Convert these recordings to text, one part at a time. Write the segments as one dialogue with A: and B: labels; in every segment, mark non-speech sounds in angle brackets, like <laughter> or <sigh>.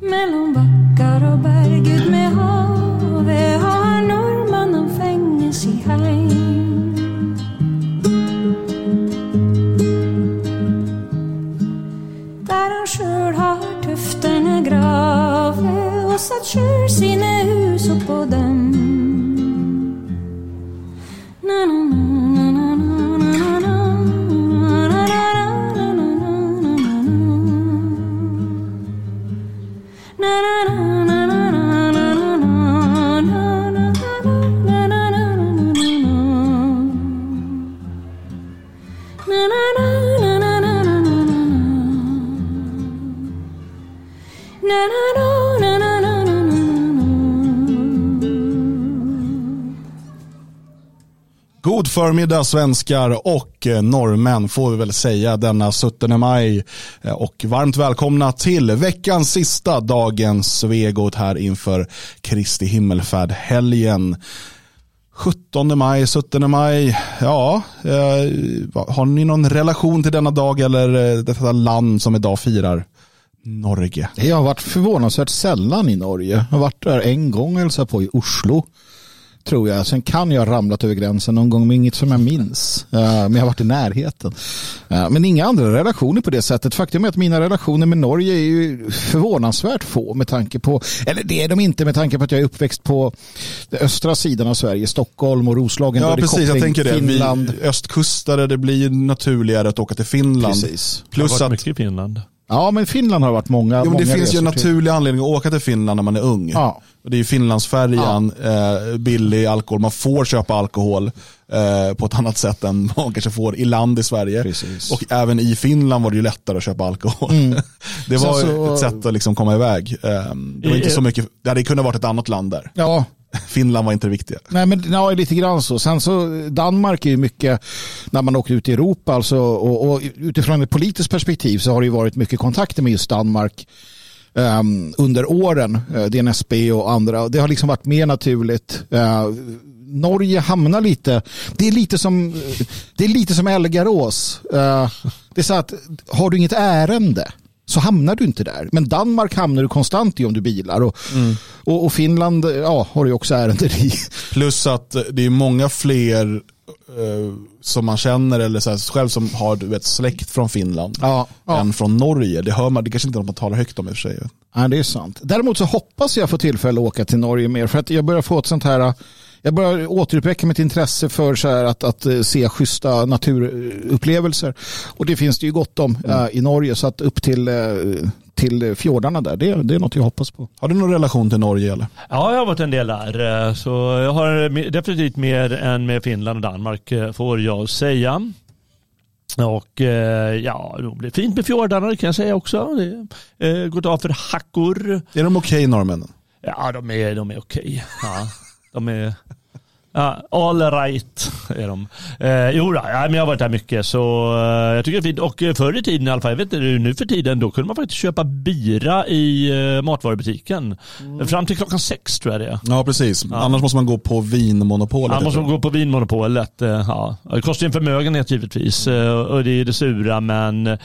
A: Mellan backar och berg ut med havet.
B: God förmiddag svenskar och eh, norrmän får vi väl säga denna 17 maj. Eh, och varmt välkomna till veckans sista dagens Svegot här inför Kristi himmelfärd-helgen. 17 maj, 17 maj, ja, eh, har ni någon relation till denna dag eller detta land som idag firar Norge?
C: Jag har varit förvånansvärt sällan i Norge. Jag har varit där en gång och hälsat på i Oslo. Tror jag. Sen kan jag ha ramlat över gränsen någon gång, men inget som jag minns. Eh, Men jag har varit i närheten. Eh, Men inga andra relationer på det sättet. Faktum är att mina relationer med Norge är ju förvånansvärt få med tanke på, eller det är de inte med tanke på att jag är uppväxt på den östra sidan av Sverige, Stockholm och Roslagen.
B: Ja, precis. Jag tänker det.
C: Finland.
B: Vi östkustare, det blir naturligare att åka till Finland.
C: Precis.
D: Jag har
B: Plus
D: varit
B: att
D: mycket i Finland.
C: Ja, men Finland har varit många
B: Jo, men det
C: många
B: finns ju en
C: resor till.
B: naturlig anledning att åka till Finland när man är ung.
C: Ja.
B: Och Det är ju Finlandsfärjan, eh, billig alkohol, man får köpa alkohol eh, på ett annat sätt än <laughs> man kanske får i land i Sverige.
C: Precis.
B: Och även i Finland var det ju lättare att köpa alkohol. <laughs> det
C: Sen
B: var
C: så-
B: ett sätt att liksom komma iväg. Eh, det var inte så mycket, det hade kunnat varit ett annat land där.
C: Ja, <laughs>
B: Finland var inte det viktiga.
C: Nej, men ja, lite grann så. Sen så Danmark är ju mycket när man åker ut i Europa alltså, och, och utifrån ett politiskt perspektiv så har det ju varit mycket kontakter med just Danmark um, under åren, eh, Uh, DNSB och andra. Det har liksom varit mer naturligt. Uh, Norge hamnar lite, det är lite som, det är lite som Elgarås. Uh, eh, det är så att har du inget ärende så hamnar du inte där. Men Danmark hamnar du konstant i om du bilar. Och, och, och Finland ja, har du ju också ärenden i.
B: Plus att eh, det är många fler eh, som man känner eller så här, själv som har du vet, släkt från Finland
C: Ja, ja.
B: än från Norge. Det hör man, det kanske inte är något man talar högt om i och för sig.
C: ja, det är sant. Däremot så hoppas jag få tillfälle att åka till Norge mer. För att jag börjar få ett sånt här jag börjar återuppväcka mitt intresse för så här att, att eh, se schyssta naturupplevelser. Och det finns det ju gott om eh, i Norge. Så att upp till, eh, till fjordarna där, det, det är något jag hoppas på.
B: Har du någon relation till Norge eller?
D: Ja, jag har varit en del där. Så jag har definitivt mer än med Finland och Danmark får jag säga. Och ja, det blir fint med fjordarna det kan jag säga också. Det gått av för hackor.
B: Är de okej norrmännen?
D: Ja, de är, de är okej. Ja, de är... Ja, all right är de. Eh, jo, då, ja, men jag har varit där mycket så eh, jag tycker det är fint. Och eh, förr i tiden i alla fall, jag vet inte nu för tiden, då kunde man faktiskt köpa bira i eh, matvarubutiken. Fram till klockan sex tror jag det är.
B: Ja, precis. Annars måste man gå på vinmonopolet.
D: Man måste
B: tror.
D: gå på Vinmonopolet. eh, Ja. Det kostar ju en förmögenhet givetvis eh, och det är det sura men eh,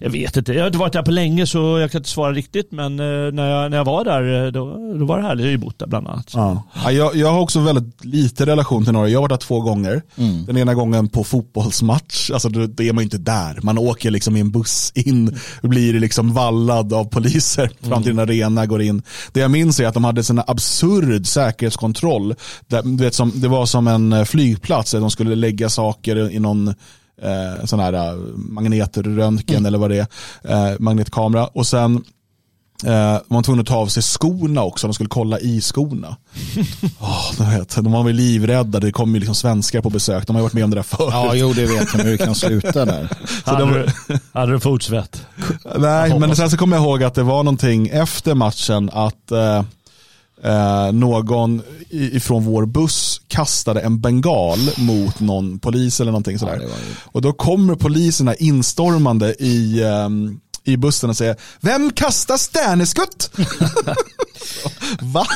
D: jag vet inte. Jag har inte varit där på länge så jag kan inte svara riktigt men när jag, när jag var där då, då var det härligt. Jag har ju bott där bland annat.
B: Ja. Ja, jag, jag har också väldigt lite relation till Norge. Jag har varit där två gånger. Den ena gången på fotbollsmatch. Alltså då, är man ju inte där. Man åker liksom i en buss in blir liksom vallad av poliser fram till en arena, går in. Det jag minns är att de hade en absurd säkerhetskontroll. Där, du vet, som, det var som en eh, flygplats där de skulle lägga saker i någon eh, sån här eh, magnetröntgen eller vad det är, eh, magnetkamera. Och sen Eh, var man tvungen att ta av sig skorna också, de skulle kolla i skorna. <laughs> Oh, de, vet, de var väl livrädda, det kom ju liksom svenskar på besök, de har ju varit med om det där förut.
C: Ja, jo, det vet jag hur det kan sluta där. <laughs>
B: Så
D: hade,
B: de-
D: du, hade du fotsvett?
B: Nej, men sen så kommer jag ihåg att det var någonting efter matchen att eh, eh, någon ifrån vår buss kastade en bengal mot någon polis eller någonting sådär.
C: var ju-
B: Och då kommer poliserna instormande i, ehm, i bussen och säger Vem kastar stjärneskutt? <laughs> Va?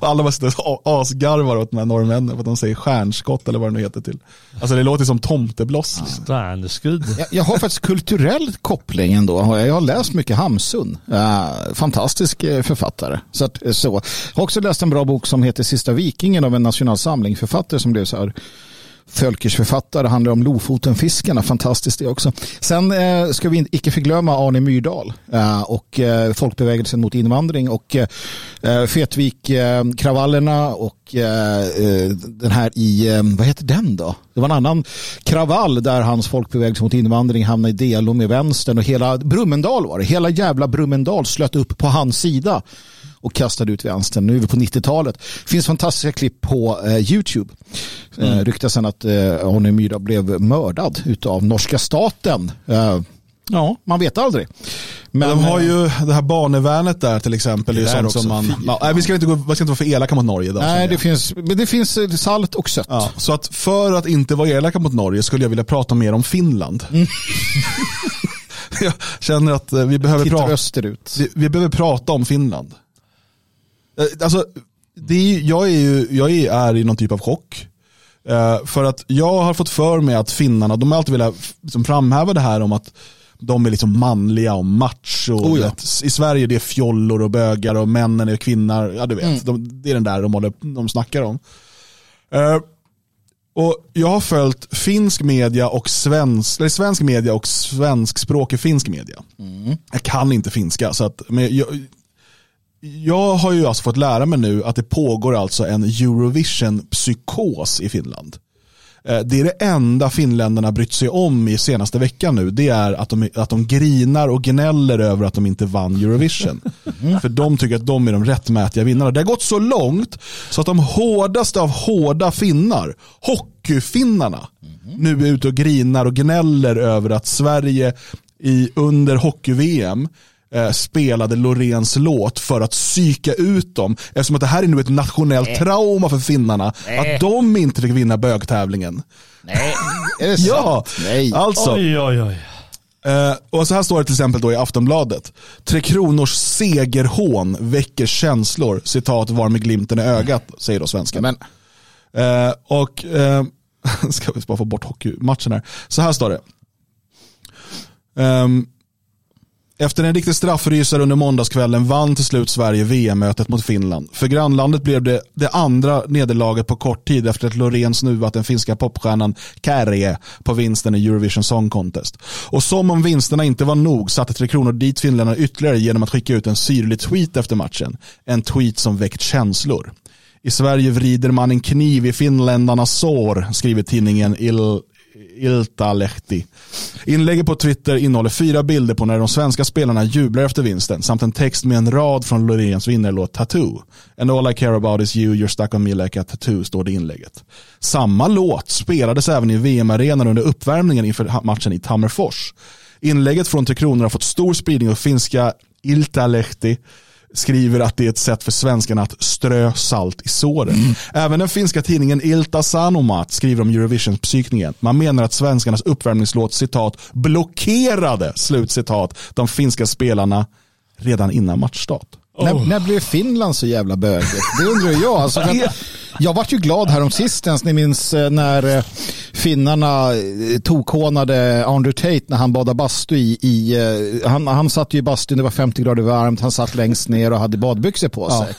B: Alla bara sitter och asgarvar åt de här norrmännen för att de säger stjärnskott eller vad det nu heter till. Alltså det låter som tomtebloss. Liksom.
D: Stjärneskudd.
C: Jag, jag har faktiskt kulturell koppling ändå. Jag har läst mycket Hamsun. Uh, fantastisk eh, författare. Så, att, så. Jag har också läst en bra bok som heter Sista vikingen av en nationalsamling författare som blev så här Fölkers författare handlar om Lofotenfiskarna, fantastiskt det också. Sen eh, ska vi icke förglömma Arne Myrdal eh, och eh, folkbevägelsen mot invandring och eh, eh Fetvik-kravallerna eh, och eh, eh, den här i, eh, vad heter den då? Det var en annan kravall där hans folkbevägelse mot invandring hamnade i delo med vänstern och hela Brummendal var det. Hela jävla Brummendal slöt upp på hans sida och kastade ut vänstern. Nu är vi på 90-talet. Det finns fantastiska klipp på eh, YouTube. Eh, mm. ryktas sen att eh, Arne Myrdal blev mördad av norska staten. Eh, ja, man vet aldrig.
B: Men, de har ju det här barnevärnet där till exempel. Det är sånt som man, ja, nej, vi, ska inte gå, vi ska inte vara för elaka mot Norge. Idag,
C: nej, det finns, men det finns eh, salt och sött.
B: Ja, så att för att inte vara elaka mot Norge skulle jag vilja prata mer om Finland. Mm. <laughs> jag känner att eh, vi behöver, prata, vi, vi behöver prata om Finland. Eh, alltså, det är, jag är ju jag är i någon typ av chock. Uh, för att jag har fått för mig att finnarna, de har alltid velat liksom framhäva det här om att de är liksom manliga och macho. Oh ja. I Sverige det är fjollor och bögar och männen är kvinnor. Ja du vet, mm. de, det är den där de, håller, de snackar om. Uh, och jag har följt finsk media och svensk, eller svensk media och svenskspråkig finsk media. Mm. Jag kan inte finska så att, men jag, jag har ju alltså fått lära mig nu att det pågår alltså en Eurovision-psykos i Finland. Eh, det är det enda finländarna brytt sig om i senaste veckan nu. Det är att de, att de grinar och gnäller över att de inte vann Eurovision. Mm. För de tycker att de är de rättmätiga vinnarna. Det har gått så långt så att de hårdaste av hårda finnar, hockeyfinnarna, mm. nu är ute och grinar och gnäller över att Sverige i, under hockey-VM eh, spelade Loreens låt för att psyka ut dem. Eftersom att det här är nu ett nationellt Nej. trauma för finnarna. Nej. Att de inte fick vinna bögtävlingen.
C: Nej, <laughs> är det
B: sant? ja,
C: Nej.
B: alltså.
D: Oj, oj, oj.
B: Uh, och så här står det till exempel då i Aftonbladet. Tre Kronors segerhån väcker känslor, citat var med glimten i ögat, säger då svenskan. Men. Uh, och uh, <laughs> ska vi bara få bort hockeymatchen här. Så här står det. Um, efter en riktig straffrysare under måndagskvällen vann till slut Sverige VM-mötet mot Finland. För grannlandet blev det det andra nederlaget på kort tid efter att Loreen snuvat den finska popstjärnan Kärje på vinsten i Eurovision Song Contest. Och som om vinsterna inte var nog satte Tre Kronor dit finländarna ytterligare genom att skicka ut en syrlig tweet efter matchen. En tweet som väckt känslor. I Sverige vrider man en kniv i finländarnas sår, skriver tidningen Il Iltalehti. Inlägget på Twitter innehåller fyra bilder på när de svenska spelarna jublar efter vinsten samt en text med en rad från Loreens vinnarlåt Tattoo. And all I care about is you, you're stuck on me like a tattoo, står det i inlägget. Samma låt spelades även i VM-arenan under uppvärmningen inför matchen i Tammerfors. Inlägget från Tre Kronor har fått stor spridning och finska Iltalehti skriver att det är ett sätt för svenskarna att strö salt i såren. Mm. Även den finska tidningen Ilta Sanomat skriver om Eurovision-psykningen. Man menar att svenskarnas uppvärmningslåt citat blockerade slutcitat de finska spelarna redan innan matchstart.
C: Oh. När, när blev Finland så jävla bögigt? Det undrar jag. Alltså, <laughs> jag vart ju glad här om sistens. Ni minns eh, när eh, finnarna eh, tokhånade Andrew Tate när han badade bastu i, i han, han satt ju i bastun, det var 50 grader varmt, han satt längst ner och hade badbyxor på sig.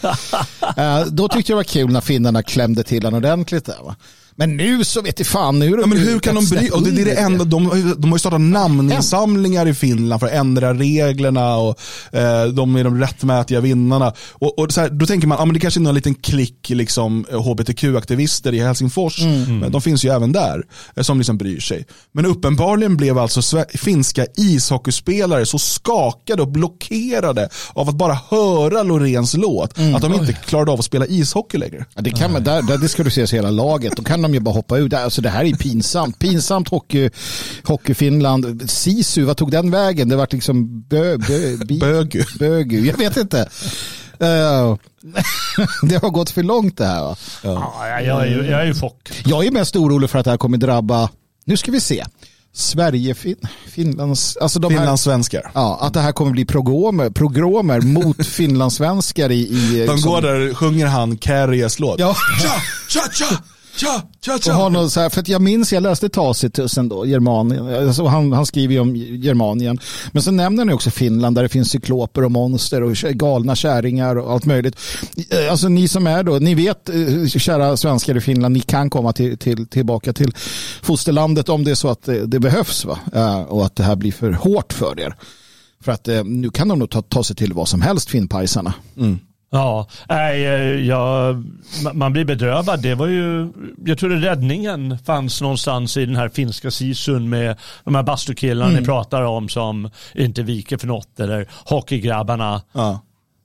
C: Ja. Då tyckte jag det var kul när finnarna klämde till honom ordentligt. Där, va? Men nu så vet jag fan. Nu
B: ja, men hur kan de bry och det, det är det enda, de, de har ju startat namninsamlingar i Finland för att ändra reglerna och eh, de är de rättmätiga vinnarna. Och, och så här, då tänker man, ja, men det kanske är någon liten klick liksom, hbtq-aktivister i Helsingfors. Mm. Men de finns ju även där eh, som liksom bryr sig. Men uppenbarligen blev alltså finska ishockeyspelare så skakade och blockerade av att bara höra Loreens låt mm. att de inte klarade av att spela ishockey längre.
C: Ja, det, kan man, där, där, det ska du se hela laget. Då kan de ju bara hoppa ut. Alltså det här är pinsamt. Pinsamt hockey, hockey Finland. Sisu, vad tog den vägen? Det var liksom bö, bö, bi,
B: bögu.
C: bögu. Jag vet inte. Uh, <laughs> det har gått för långt det här. Va?
D: Ja. ja jag, är ju, jag är ju chock.
C: Jag är mest orolig för att det här kommer drabba, nu ska vi se. Sverige, fin, Finlands, alltså de här,
B: Finlandssvenskar.
C: ja, att det här kommer bli progromer, progromer mot <laughs> finlandssvenskar i, i
B: De
C: liksom-
B: går där, sjunger han Carries låt.
C: Ja.
B: Tja, tja, tja, tja, tja,
C: Och har
B: tja.
C: någon så här, för att jag minns, jag läste Tacitus ändå, Germanien, alltså han, han skriver ju om Germanien. Men så nämner han ju också Finland där det finns cykloper och monster och galna kärringar och allt möjligt. Eh, Alltså ni som är då, ni vet, eh, kära svenskar i Finland, ni kan komma till, till, tillbaka till fosterlandet om det är så att det, det behövs va? Eh, och att det här blir för hårt för er. För att eh, nu kan de nog ta, ta sig till vad som helst, finnpajsarna.
D: Ja, nej, eh, ma- man blir bedrövad. Det var ju, jag tror räddningen fanns någonstans i den här finska sisun med de här bastukillarna ni pratar om som inte viker för något eller hockeygrabbarna.
B: Ja.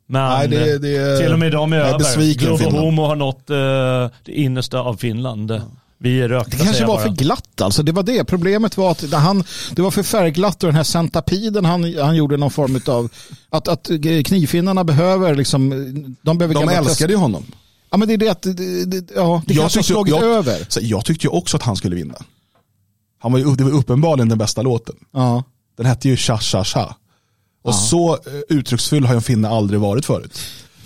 D: Men
B: Nej, det- det
D: till och med de är
B: är
D: över.
B: Finland.
D: Homo har nått eh, det innersta av Finland. Vi är rökta
C: Det kanske var
D: bara.
C: för glatt alltså. Det var det. Problemet var att han, det var för färgglatt och den här centapiden han, han gjorde någon form av att, att knivfinnarna behöver liksom, de behöver
B: De älskade ju honom.
C: Ja men det är det att, det, det, ja, det
B: Jag
C: kanske har
B: tyckte-
C: slagit
B: jag-
C: över.
B: Så jag tyckte ju också att han skulle vinna. Han var ju, det var uppenbarligen den bästa låten.
C: Ja.
B: Den hette ju Tja Tja Tja. Och så eh, uttrycksfull har ju en finne aldrig varit förut.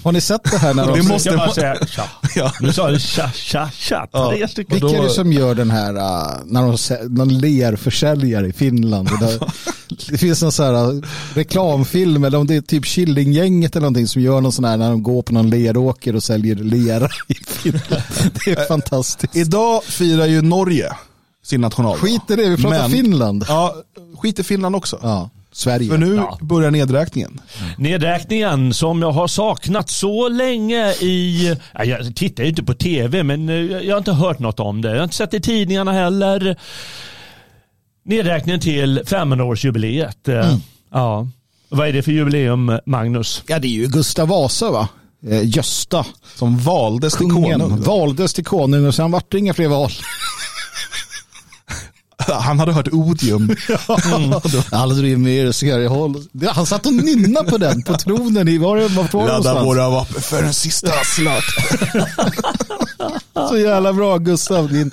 C: Har ni sett det här när
B: Det
C: de,
B: måste
D: Jag bara säga tja. <laughs>
B: Ja.
D: Nu sa du tja, tja, tja.
B: Ja.
D: Tre stycken.
C: vilka är det som gör den här, uh, när de, någon lerförsäljare i Finland? Där, <laughs> det finns en sån här uh, reklamfilm, eller om det är typ Killinggänget eller någonting som gör någon sån här när de går på någon leråker och säljer lera i Finland. <laughs> Det är fantastiskt.
B: Idag firar ju Norge sin nationaldag.
C: Skit i det, vi pratar
B: Men-
C: Finland.
B: Ja, skit i Finland också.
C: Ja, Sverige.
B: För nu
D: Ja.
B: börjar nedräkningen.
D: Nedräkningen som jag har saknat så länge i... Ja, jag tittar ju inte på tv men eh, jag har inte hört något om det. Jag har inte sett det i tidningarna heller. Nedräkningen till 500-årsjubileet. Eh, Ja. Vad är det för jubileum Magnus?
C: Ja, det är ju Gustav Vasa va? Eh, Gösta,
B: Som valdes till konung.
C: valdes till konung och sen vart det inga fler val. <laughs>
B: Han hade hört odium.
C: Aldrig mer ska jag hålla. Det- Han satt och nynnade på den på tronen i, var det, var det
B: Ladda våra vapen för en sista slakt. <laughs>
C: Så jävla bra Gustav, din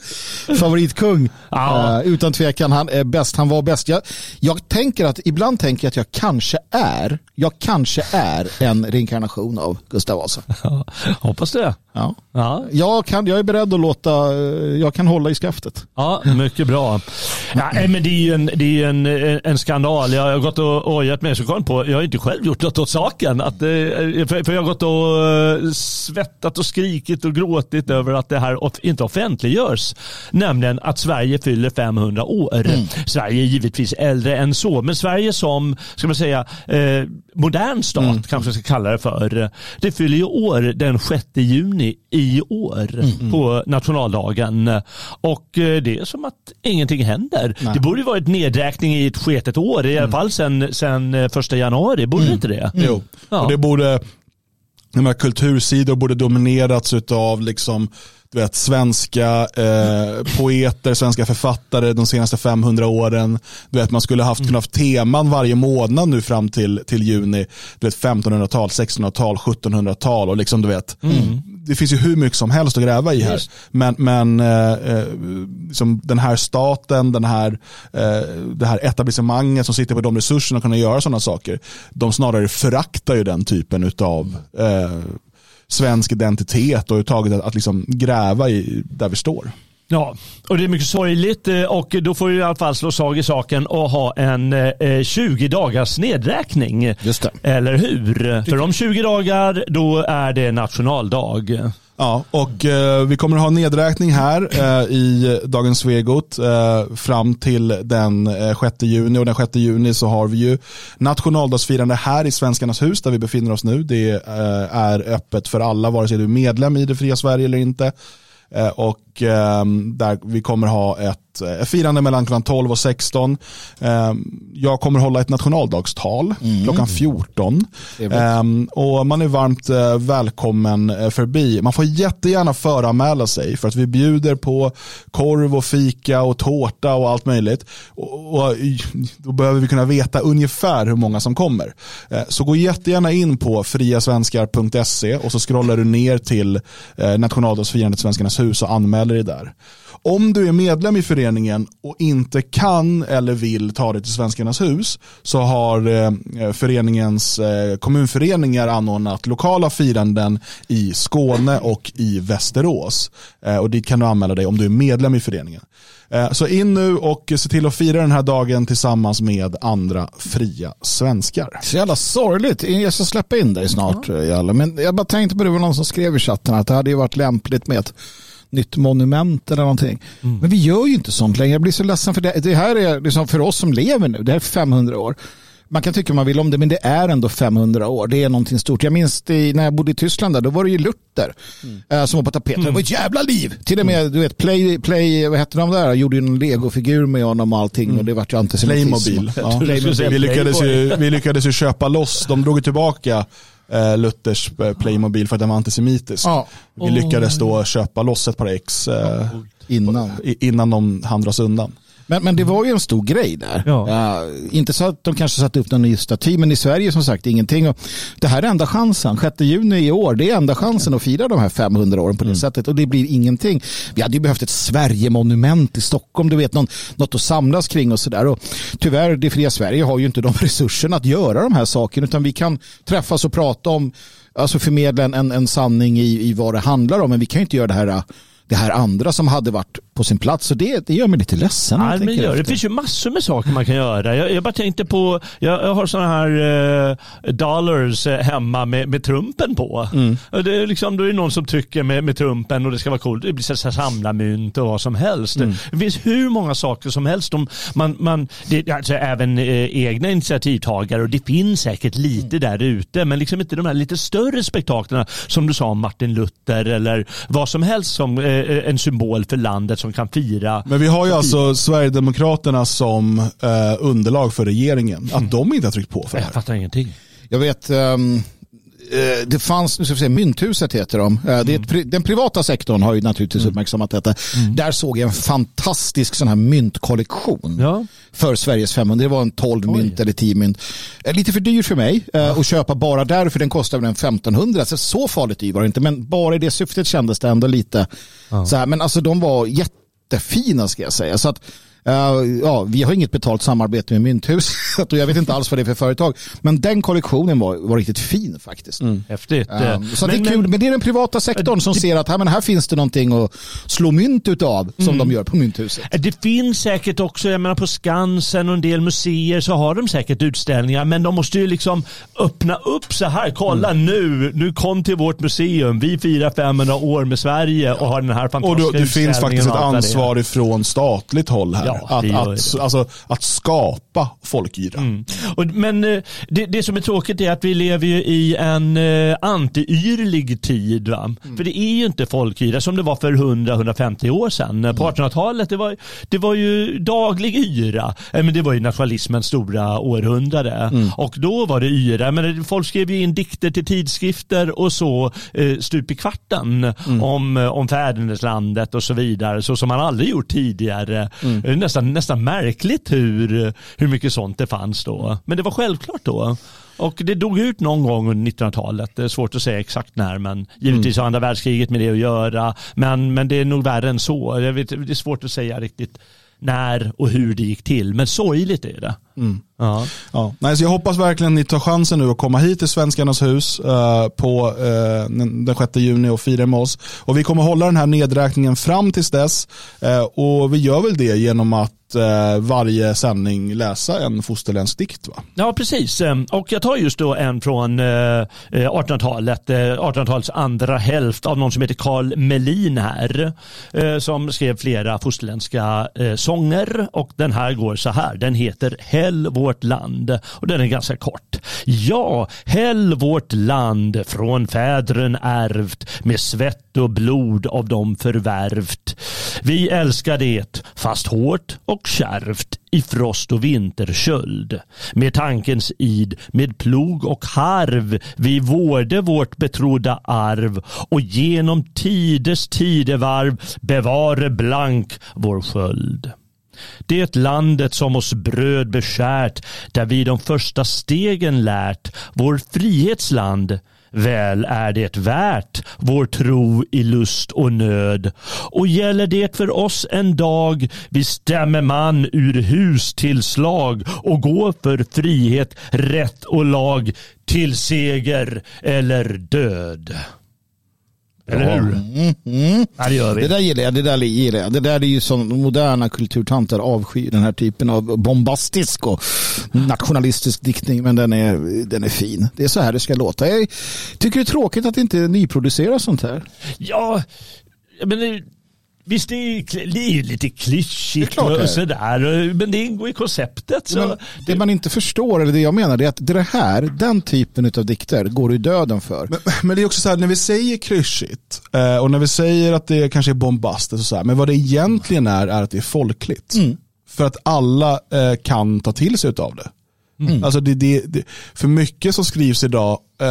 C: favoritkung.
D: Ja.
C: Eh, utan tvekan, han är bäst. Han var bäst. Jag, jag tänker att, ibland tänker jag att jag kanske är, jag kanske är en reinkarnation av Gustav Vasa.
D: Ja, hoppas det.
C: Ja.
D: Ja,
C: Jag, kan, jag är beredd att låta, eh, jag kan hålla i skaftet.
D: Ja, mycket bra. Ja, men det är ju en, det är en, en skandal. Jag har gått och ojat mig så kom på, jag har inte själv gjort något åt saken. Att, eh, för, jag har gått och eh, svettat och skrikit och gråtit över att det här inte offentliggörs. Nämligen att Sverige fyller 500 år. Sverige är givetvis äldre än så, men Sverige som, ska man säga, eh, modern stat kanske jag ska kalla det för. Det fyller ju år den 6 juni i år på nationaldagen. Och eh, det är som att ingenting händer. Det borde ju varit nedräkning i ett sketet år, i alla fall sen, sen eh, första januari. Borde det inte det?
B: Jo,
D: Ja.
B: och det borde, de här kultursidor borde dominerats av liksom, du vet, svenska eh, poeter, svenska författare de senaste 500 åren. Du vet, man skulle haft, kunnat haft teman varje månad nu fram till, till juni. Du vet, 1500-tal, 1600-tal, 1700-tal och liksom du vet. Det finns ju hur mycket som helst att gräva i här.
D: Just.
B: Men, men eh, liksom den här staten, den här, eh, det här etablissemanget som sitter på de resurserna att kunna göra sådana saker. De snarare föraktar ju den typen av eh, svensk identitet och överhuvudtaget att, att liksom gräva i där vi står.
D: Ja, och det är mycket sorgligt eh, och då får vi i alla fall slå slag i saken och ha en eh, 20 dagars nedräkning.
C: Just det.
D: Eller hur? För om 20 dagar då är det nationaldag.
B: Ja, och eh, vi kommer att ha nedräkning här eh, i Dagens Svegot eh, fram till den eh, 6 juni och den 6 juni så har vi ju nationaldagsfirande här i Svenskarnas hus där vi befinner oss nu. Det eh, är öppet för alla vare sig du är medlem i det fria Sverige eller inte. Eh, och eh, där vi kommer ha ett eh, firande mellan klockan 12 och 16. Eh, jag kommer hålla ett nationaldagstal klockan 14.
C: Trevligt.
B: Ehm, och man är varmt eh, välkommen eh, förbi. Man får jättegärna föranmäla sig för att vi bjuder på korv och fika och tårta och allt möjligt. Och, och då behöver vi kunna veta ungefär hur många som kommer. Eh, så gå jättegärna in på friasvenskar.se och så scrollar du ner till eh, nationaldagsfirandet Svenskarnas hus och anmäl anmäler dig där. Om du är medlem i föreningen och inte kan eller vill ta dig till Svenskarnas hus så har eh, föreningens eh, kommunföreningar anordnat lokala firanden i Skåne och i Västerås. Eh, och dit kan du anmäla dig om du är medlem i föreningen. Så in nu och se till att fira den här dagen tillsammans med andra fria svenskar.
C: Så jävla sorgligt. Jag ska släppa in dig snart. Ja. Men jag bara tänkte på det, var någon som skrev i chatten att det hade ju varit lämpligt med ett nytt monument eller någonting. Mm. Men vi gör ju inte sånt längre. Jag blir så ledsen för det. Det här är liksom för oss som lever nu. Det här är 500 år man kan tycka man vill om det, men det är ändå 500 år. Det är någonting stort. Jag minns det, när jag bodde i Tyskland, där, då var det ju Luther mm. äh, som var på tapeten. Mm. Det var ett jävla liv. Till och med, du vet, Play, Play vad hette de där? Jag gjorde ju en legofigur med honom och allting mm. och det vart ju antisemitism.
B: Playmobil. Ja. Playmobil. Vi, lyckades ju, vi lyckades ju köpa loss, de drog tillbaka eh, Luthers eh, Playmobil för att den var antisemitisk. Ja. Vi lyckades då köpa loss ett par ex eh, innan. innan de hann dras undan.
C: Men, men det var ju en stor grej där. Ja. Ja, inte så att de kanske satte upp någon ny staty, men i Sverige som sagt ingenting. Och det här är enda chansen. 6 juni i år, det är enda chansen att fira de här 500 åren på det mm. sättet. Och det blir ingenting. Vi hade ju behövt ett Sverigemonument i Stockholm, du vet, någon, något att samlas kring och sådär. Tyvärr, det fria Sverige har ju inte de <laughs> resurserna att göra de här sakerna, utan vi kan träffas och prata om, alltså förmedla en, en sanning i, i vad det handlar om, men vi kan ju inte göra det här det här andra som hade varit på sin plats. Och det, det gör mig lite ledsen.
D: Ja, men gör, det finns ju massor med saker man kan göra. Jag, jag bara tänkte på, jag, jag har sådana här uh, dollars eh, hemma med, med trumpen på. Mm. Det är liksom, då är det någon som trycker med, med trumpen och det ska vara coolt. Det blir så, så samlarmynt och vad som helst. Mm. Det finns hur många saker som helst. De, man, man, det, alltså, även eh, egna initiativtagare och det finns säkert lite mm. där ute. Men liksom inte de här lite större spektaklerna som du sa om Martin Luther eller vad som helst som eh, Eh, en symbol för landet som kan fira.
B: Men vi har ju alltså Sverigedemokraterna som eh, underlag för regeringen. Att mm. de inte har tryckt på för det här.
D: Jag fattar ingenting.
C: Jag vet, um, det fanns, nu ska vi se, Mynthuset heter de. Det är ett, den privata sektorn har ju naturligtvis mm. uppmärksammat detta. Mm. Där såg jag en fantastisk sån här myntkollektion ja. för Sveriges 500. Det var en 12 Oj. mynt eller 10 mynt. Lite för dyrt för mig ja. att köpa bara där för den kostar väl en 1500. Så, så farligt dyr var det inte men bara i det syftet kändes det ändå lite ja. så här. Men alltså de var jättefina ska jag säga. Så att Uh, ja, vi har inget betalt samarbete med Mynthuset <laughs> och jag vet inte alls vad det är för företag. Men den kollektionen var, var riktigt fin faktiskt. Mm.
D: Häftigt. Uh,
C: så men, det är kul, men det är den privata sektorn som ser att här, men här finns det någonting att slå mynt utav som mm. de gör på Mynthuset.
D: Det finns säkert också, jag menar på Skansen och en del museer så har de säkert utställningar men de måste ju liksom öppna upp så här. Kolla mm. nu, nu kom till vårt museum. Vi firar 500 år med Sverige och har den här fantastiska
B: Och då, det finns faktiskt ett ansvar ifrån statligt håll här. Ja att, att, alltså, att skapa folkyra. Mm.
D: Och, men eh, det, det som är tråkigt är att vi lever ju i en uh, antiyrlig tid. Mm. För det är ju inte folkyra som det var för 100-150 år sedan. Mm. På 1800-talet det var, det var ju daglig yra. Eh, men det var ju nationalismens stora århundrade. Mm. Och då var det yra. Men folk skrev ju in dikter till tidskrifter och så stup i kvarten mm. om, om fäderneslandet och så vidare. Så som man aldrig gjort tidigare. Mm nästan, nästan märkligt hur, hur mycket sånt det fanns då. Men det var självklart då. Och det dog ut någon gång under 1900-talet. Det är svårt att säga exakt när, men givetvis har andra världskriget med det att göra. Men, men det är nog värre än så. Det är svårt att säga riktigt när och hur det gick till. Men sorgligt är det. Mm.
B: Ja. Ja. Nej, så jag hoppas verkligen att ni tar chansen nu att komma hit till Svenskarnas hus uh, på uh, den 6 juni och fira med oss. Och vi kommer hålla den här nedräkningen fram tills dess. Uh, och vi gör väl det genom att varje sändning läsa en fosterländsk dikt. Va?
D: Ja, precis. Ehm, och jag tar just då en från 1800-talet, 1800-talets andra hälft av någon som heter Carl Melin här, som skrev flera fosterländska sånger. Och den här går så här, den heter Häll vårt land. Och den är ganska kort. Ja, häll vårt land från fädren ärvt med svett och blod av dem förvärvt. Vi älskar det, fast hårt och kärvt i frost och vinterköld. Med tankens id, med plog och harv vi vårde vårt betrodda arv och genom tiders tidevarv bevare blank vår sköld. Det landet som oss bröd beskärt, där vi de första stegen lärt, vår frihetsland, Väl är det värt vår tro i lust och nöd. Och gäller det för oss en dag, vi stämmer man ur hus till slag och går för frihet, rätt och lag till seger eller död. Eller hur?
C: Mm, mm.
D: Ja, det gör vi.
C: Det där gillar jag. Det där gillar jag. Det där är ju som moderna kulturtanter avskyr den här typen av bombastisk och nationalistisk diktning. Men den är, den är fin. Det är så här det ska låta. Jag tycker det är tråkigt att det inte nyproduceras sånt här.
D: Ja, men det, visst det är, det är lite klyschigt och, och sådär. Men det ingår i konceptet. Så.
C: Ja, det man inte förstår, eller det jag menar, är att det här, den typen av dikter går i döden för.
B: Men, men det är också så här, när vi säger klyschigt eh, och när vi säger att det kanske är bombastiskt och så här, men vad det egentligen är, är att det är folkligt. Mm. För att alla eh, kan ta till sig av det. Mm. Alltså det, det, det, för mycket som skrivs idag eh,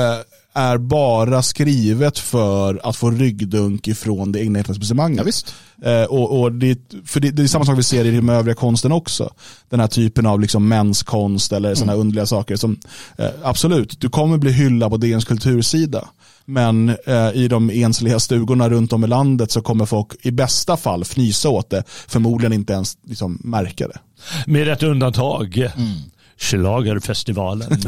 B: är bara skrivet för att få ryggdunk ifrån det egna etablissemanget.
C: Ja,
B: eh, och, och det, för det, det, är samma sak vi ser i den övriga konsten också. Den här typen av liksom mänskonst eller sådana mm. underliga saker. Som, eh, absolut, du kommer bli hyllad på DNs kultursida. Men eh, i de ensliga stugorna runt om i landet så kommer folk i bästa fall fnysa åt det. Förmodligen inte ens liksom, märka det.
D: Med ett undantag. Mm. Schlagerfestivalen. <laughs>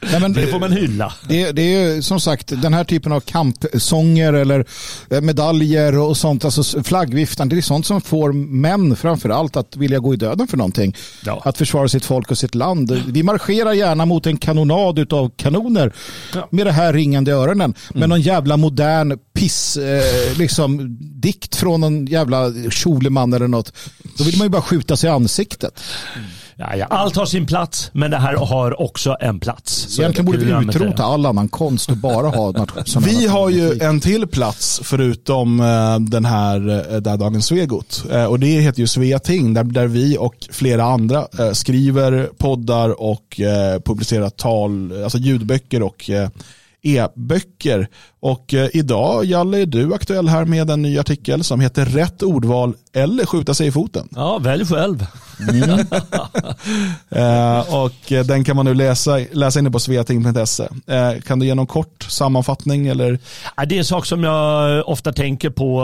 D: Nej, men, det får man hylla.
C: Det, det är som sagt den här typen av kampsånger eller eh, medaljer och sånt, alltså flaggviftan, det är sånt som får män framför allt att vilja gå i döden för någonting. Ja. Att försvara sitt folk och sitt land. Vi marscherar gärna mot en kanonad av kanoner ja. med det här ringande öronen. Men mm. någon jävla modern piss, eh, liksom dikt från någon jävla Schuleman eller något. Då vill man ju bara skjuta sig i ansiktet.
D: Mm. Ja, ja. Allt har sin plats, men det här har också en plats.
C: Så Egentligen borde vi utrota all annan konst och bara ha <laughs>
B: Vi har ju en till plats förutom uh, den här uh, där Dagens Svegot. Uh, och det heter ju Sveating där, där vi och flera andra skriver poddar och publicerar tal, alltså ljudböcker och e-böcker. Och eh, idag, Jalle, är du aktuell här med en ny artikel som heter Rätt ordval eller skjuta sig i foten.
D: Ja, välj själv. Mm. <laughs>
B: eh, och eh, den kan man nu läsa, läsa inne på sveating.se. Kan du ge någon kort sammanfattning? Eller?
D: Det är en sak som jag ofta tänker på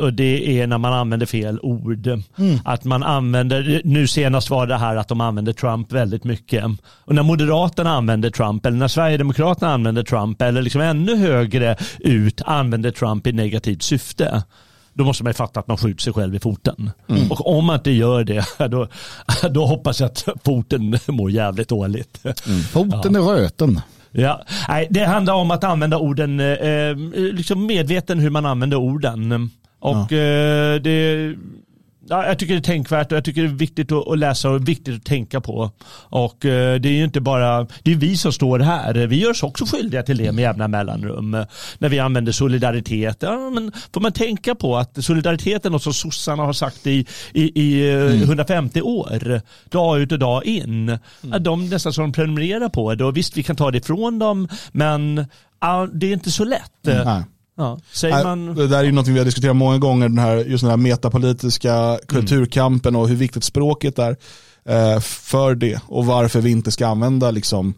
D: och det är när man använder fel ord. Mm. Att man använder, nu senast var det här att de använder Trump väldigt mycket. Och när Moderaterna använder Trump eller när Sverigedemokraterna använder Trump eller liksom ännu högre ut använder Trump i negativt syfte då måste man ju fatta att man skjuter sig själv i foten. Mm. Och om man inte gör det, <laughs> då, då hoppas jag att foten mår jävligt dåligt.
C: Mm. <laughs> Foten ja. är röten.
D: Ja, nej, det handlar om att använda orden, eh, liksom medveten hur man använder orden. Och ja. eh, det ja, jag tycker det är tänkvärt och jag tycker det är viktigt att, läsa och viktigt att tänka på. Och eh, det är ju inte bara, det är vi som står här. Vi gör oss också skyldiga till det med jämna mellanrum. När vi använder solidaritet. Ja, men får man tänka på att solidaritet är något som sossarna har sagt i, i, i eh, mm. 150 år. Dag ut och dag in. Mm. De nästan som de prenumererar på det. Och visst, vi kan ta det ifrån dem, men det är inte så lätt. Mm.
B: Ja, säger man... Det där är ju något vi har diskuterat många gånger, den här, just den här metapolitiska kulturkampen och hur viktigt språket är eh, för det och varför vi inte ska använda liksom, eh,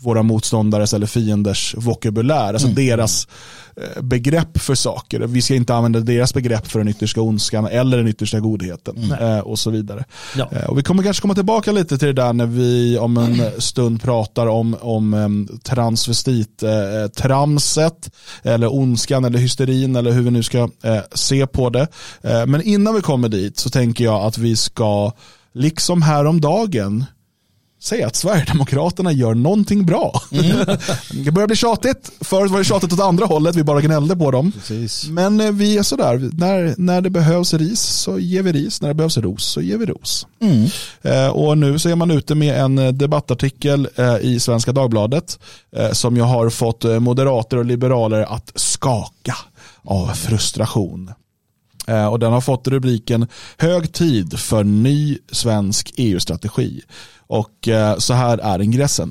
B: våra motståndares eller fienders vokabulär, alltså mm. deras eh, begrepp för saker. Vi ska inte använda deras begrepp för den yttersta ondskan eller den yttersta godheten mm. och så vidare. Ja. Och vi kommer kanske komma tillbaka lite till det där när vi om en stund pratar om, om transvestit-tramset eller ondskan eller hysterin eller hur vi nu ska se på det. Men innan vi kommer dit så tänker jag att vi ska, liksom häromdagen, säga att Sverigedemokraterna gör någonting bra. Mm. <laughs> det börjar bli tjatigt. Förut var det tjatigt åt andra hållet, vi bara gnällde på dem. Precis. Men eh, vi är sådär, när, när det behövs ris så ger vi ris, när det behövs ros så ger vi ros. Mm. Eh, och nu så är man ute med en eh, debattartikel eh, i Svenska Dagbladet eh, som jag har fått eh, moderater och liberaler att skaka av frustration. Och den har fått rubriken Hög tid för ny svensk EU-strategi. Och eh, så här är ingressen.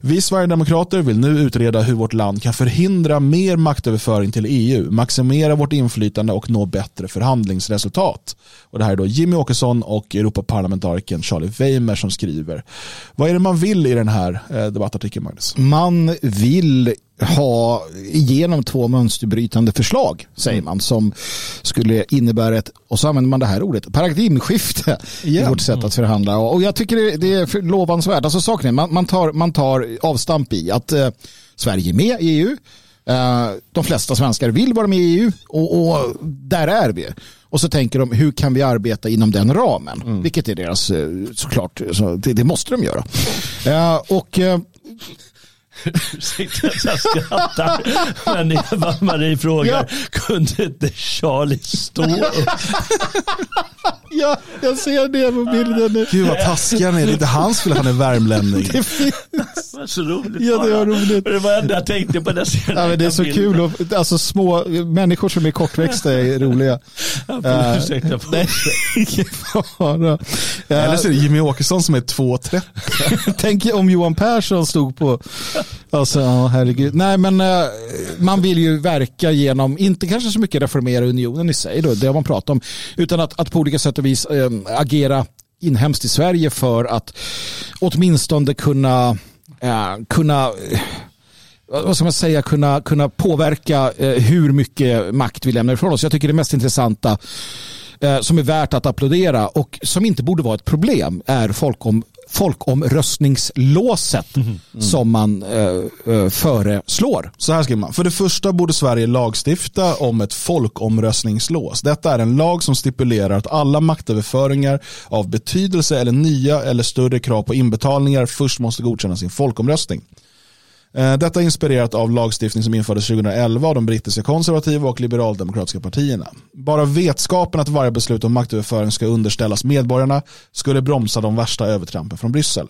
B: Vi Sverigedemokrater vill nu utreda hur vårt land kan förhindra mer maktöverföring till EU, maximera vårt inflytande och nå bättre förhandlingsresultat. Och det här är då Jimmy Åkesson och Europaparlamentarikern Charlie Weimer som skriver. Vad är det man vill i den här eh, debattartikeln, Magnus?
C: Man vill ha igenom två mönsterbrytande förslag, säger man, som skulle innebära ett, och så använder man det här ordet, paradigmskifte
B: Igen.
C: i vårt sätt att förhandla. Och jag tycker det- är lovansvärt. Alltså saken man, man, tar, man tar avstamp i att eh, Sverige är med i EU. Eh, de flesta svenskar vill vara med i EU och, och där är vi. Och så tänker de, hur kan vi arbeta inom den ramen? Vilket är deras, eh, såklart, så det, det måste de göra. Eh, och eh,
D: Ursäkta att jag skrattar. Men Eva-Marie frågar, kunde inte Charlie stå upp?
C: Ja, jag ser det på bilden. nu.
B: Gud vad taskiga ni är. Det är inte hans fel att han är värmlänning.
C: Det.
D: Det var så roligt.
C: Ja, det var roligt.
D: Det var det enda jag tänkte på den
C: Ja, men det är så kul. Och, alltså, små människor som är kortväxta är roliga. Eh,
D: Ursäkta. på-
C: Nej, <laughs> fara.
B: Eller
C: Eh,
B: så är det Jimmy Åkesson som är 2,30. <laughs>
C: Tänk om Johan Persson stod på... Alltså, ja, herregud. Nej, men eh, man vill ju verka genom, inte kanske så mycket reformera unionen i sig, då, det har man pratat om, utan att, att på olika sätt och vis äh, agera inhemskt i Sverige för att åtminstone kunna, äh, kunna vad ska man säga, kunna, kunna påverka hur mycket makt vi lämnar ifrån oss. Jag tycker det mest intressanta som är värt att applådera och som inte borde vara ett problem är folkom, folkomröstningslåset som man eh, eh, föreslår.
B: Så här skriver man. För det första borde Sverige lagstifta om ett folkomröstningslås. Detta är en lag som stipulerar att alla maktöverföringar av betydelse eller nya eller större krav på inbetalningar först måste godkännas i en folkomröstning. Eh, Detta är inspirerat av lagstiftning som infördes 2011 av de brittiska konservativa och liberaldemokratiska partierna. Bara vetskapen att varje beslut om maktöverföring ska underställas medborgarna skulle bromsa de värsta övertrampen från Bryssel.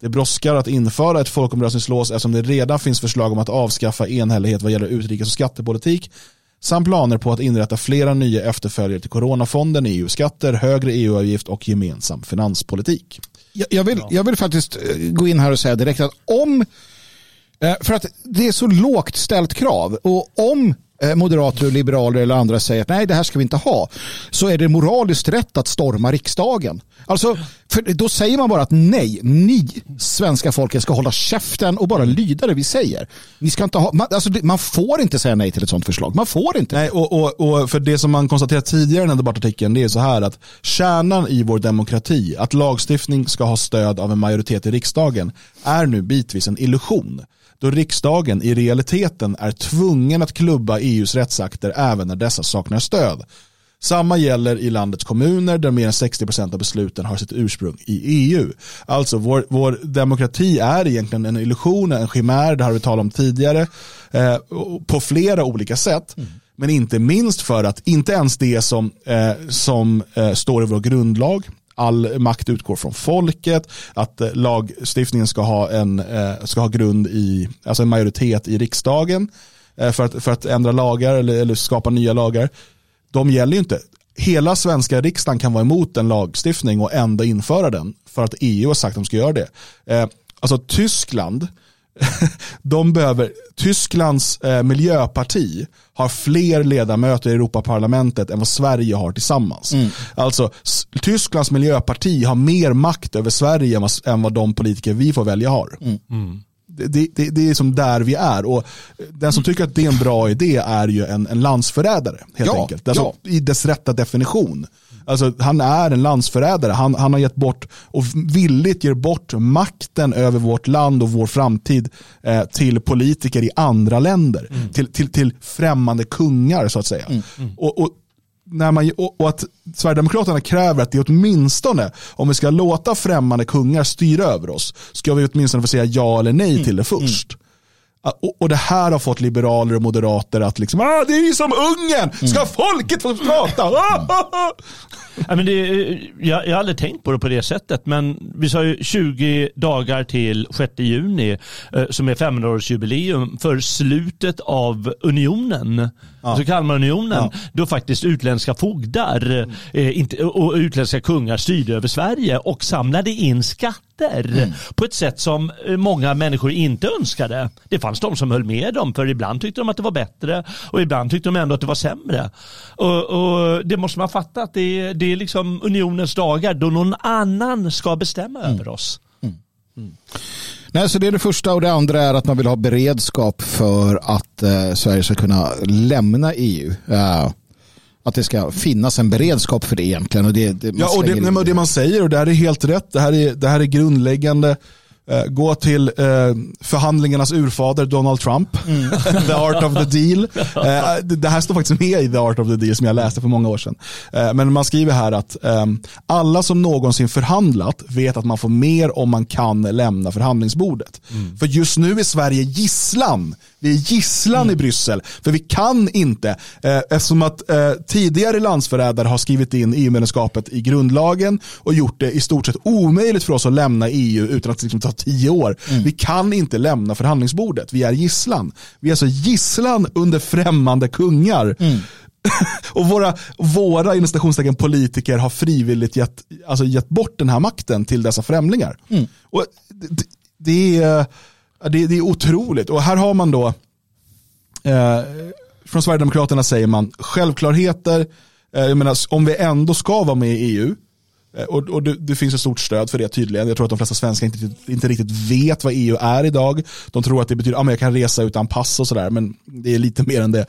B: Det brådskar att införa ett folkomröstningslås eftersom det redan finns förslag om att avskaffa enhällighet vad gäller utrikes och skattepolitik samt planer på att inrätta flera nya efterföljare till coronafonden, EU-skatter, högre EU-avgift och gemensam finanspolitik.
C: Jag, jag, vill, jag vill faktiskt eh, gå in här och säga direkt att om, Eh, för att det är så lågt ställt krav och om eh, moderater och liberaler eller andra säger att nej det här ska vi inte ha så är det moraliskt rätt att storma riksdagen. Alltså, för då säger man bara att nej, ni svenska folket ska hålla käften och bara lyda det vi säger. Ni ska inte ha, man, alltså, man får inte säga nej till ett sådant förslag. Man får inte.
B: Nej, och, och, och för det som man konstaterat tidigare i den här debattartikeln det är så här att kärnan i vår demokrati, att lagstiftning ska ha stöd av en majoritet i riksdagen, är nu bitvis en illusion. Då riksdagen i realiteten är tvungen att klubba EUs rättsakter även när dessa saknar stöd. Samma gäller i landets kommuner där mer än 60% av besluten har sitt ursprung i EU. Alltså vår, vår demokrati är egentligen en illusion, en chimär, det har vi talat om tidigare, eh, på flera olika sätt. Men inte minst för att inte ens det som, eh, som eh, står i vår grundlag, all makt utgår från folket, att eh, lagstiftningen ska ha en, eh, ska ha grund i, alltså en majoritet i riksdagen eh, för, att, för att ändra lagar eller, eller skapa nya lagar de gäller ju inte. Hela svenska riksdagen kan vara emot en lagstiftning och ändå införa den för att EU har sagt att de ska göra det. Alltså Tyskland, <laughs> de behöver, Tysklands eh, miljöparti har fler ledamöter i Europaparlamentet än vad Sverige har tillsammans. Alltså s- Tysklands miljöparti har mer makt över Sverige än vad, än vad de politiker vi får välja har. Det, det, det, det är som där vi är och den som tycker att det är en bra idé är ju en, en landsförrädare helt
C: Ja,
B: enkelt. Alltså,
C: ja.
B: I dess rätta definition. Alltså, han är en landsförrädare. Han, han har gett bort och villigt ger bort makten över vårt land och vår framtid eh, till politiker i andra länder. Till, till, till främmande kungar så att säga. Och, och, när man, och, och att Sverigedemokraterna kräver att det åtminstone, om vi ska låta främmande kungar styra över oss, ska vi åtminstone få säga ja eller nej till det först. Och, och det här har fått liberaler och moderater att liksom, ah, det är ju som Ungern, ska folket få prata? Ah, ah, ah. <laughs>
D: Ja, men det, jag, jag har aldrig tänkt på det på det sättet, men vi sa ju 20 dagar till 6 juni eh, som är 500-årsjubileum för slutet av unionen, alltså Kalmarunionen, då faktiskt utländska fogdar eh, inte, och utländska kungar styrde över Sverige och samlade in skatter makter på ett sätt som eh, många människor inte önskade. Det fanns de som höll med dem för ibland tyckte de att det var bättre och ibland tyckte de ändå att det var sämre. Och, och det måste man fatta att det, det är liksom unionens dagar då någon annan ska bestämma över oss.
C: Nej, så det är det första och det andra är att man vill ha beredskap för att eh, Sverige ska kunna lämna EU. Eh, att det ska finnas en beredskap för det egentligen. Och det, det,
B: Ja, och det, nej, det man säger, och det här är helt rätt, det här är, det här är grundläggande. Eh, gå till eh, förhandlingarnas urfader Donald Trump, <laughs> the art of the deal. <laughs> Eh, det, här står faktiskt med i the art of the deal som jag läste för många år sedan. Men man skriver här att ehm, alla som någonsin förhandlat vet att man får mer om man kan lämna förhandlingsbordet. För just nu är Sverige gisslan. Vi är gisslan i Bryssel. För vi kan inte, eh, eftersom att eh, tidigare landsförrädare har skrivit in EU-medlemskapet i grundlagen och gjort det i stort sett omöjligt för oss att lämna EU utan att det liksom ta tio år. Vi kan inte lämna förhandlingsbordet. Vi är gisslan. Vi är alltså gisslan under främmande kungar. <laughs> och våra, våra inom politiker har frivilligt gett, alltså gett bort den här makten till dessa främlingar. Och det, det, är, det, det är otroligt. Och här har man då, eh, från Sverigedemokraterna säger man självklarheter, eh, jag menar, om vi ändå ska vara med i EU, eh, och, och det, det finns ett stort stöd för det tydligen. Jag tror att de flesta svenskar inte, riktigt- inte riktigt vet vad EU är idag. De tror att det betyder att ah, men jag kan resa utan pass och sådär, men det är lite mer än det.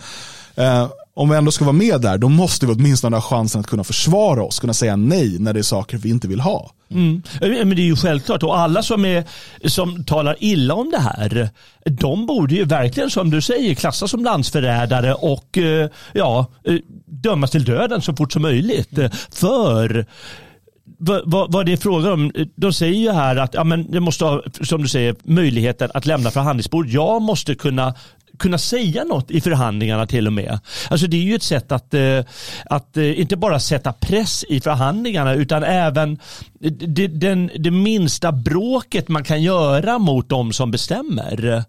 B: Eh, om vi ändå ska vara med där, då måste vi åtminstone ha chansen att kunna försvara oss, kunna säga nej när det är saker vi inte vill ha.
D: Mm. Men det är ju självklart och alla som, är, som talar illa om det här de borde ju verkligen som du säger klassas som landsförrädare och eh, ja, eh, dömas till döden så fort som möjligt. För vad, vad, det är frågan om, de säger ju här att ja, men det måste ha, som du säger, möjligheten att lämna förhandlingsbord. Jag måste kunna kunna säga något i förhandlingarna till och med. Alltså det är ju ett sätt att, eh, att eh, inte bara sätta press i förhandlingarna utan även det, den, det minsta bråket man kan göra mot de som bestämmer.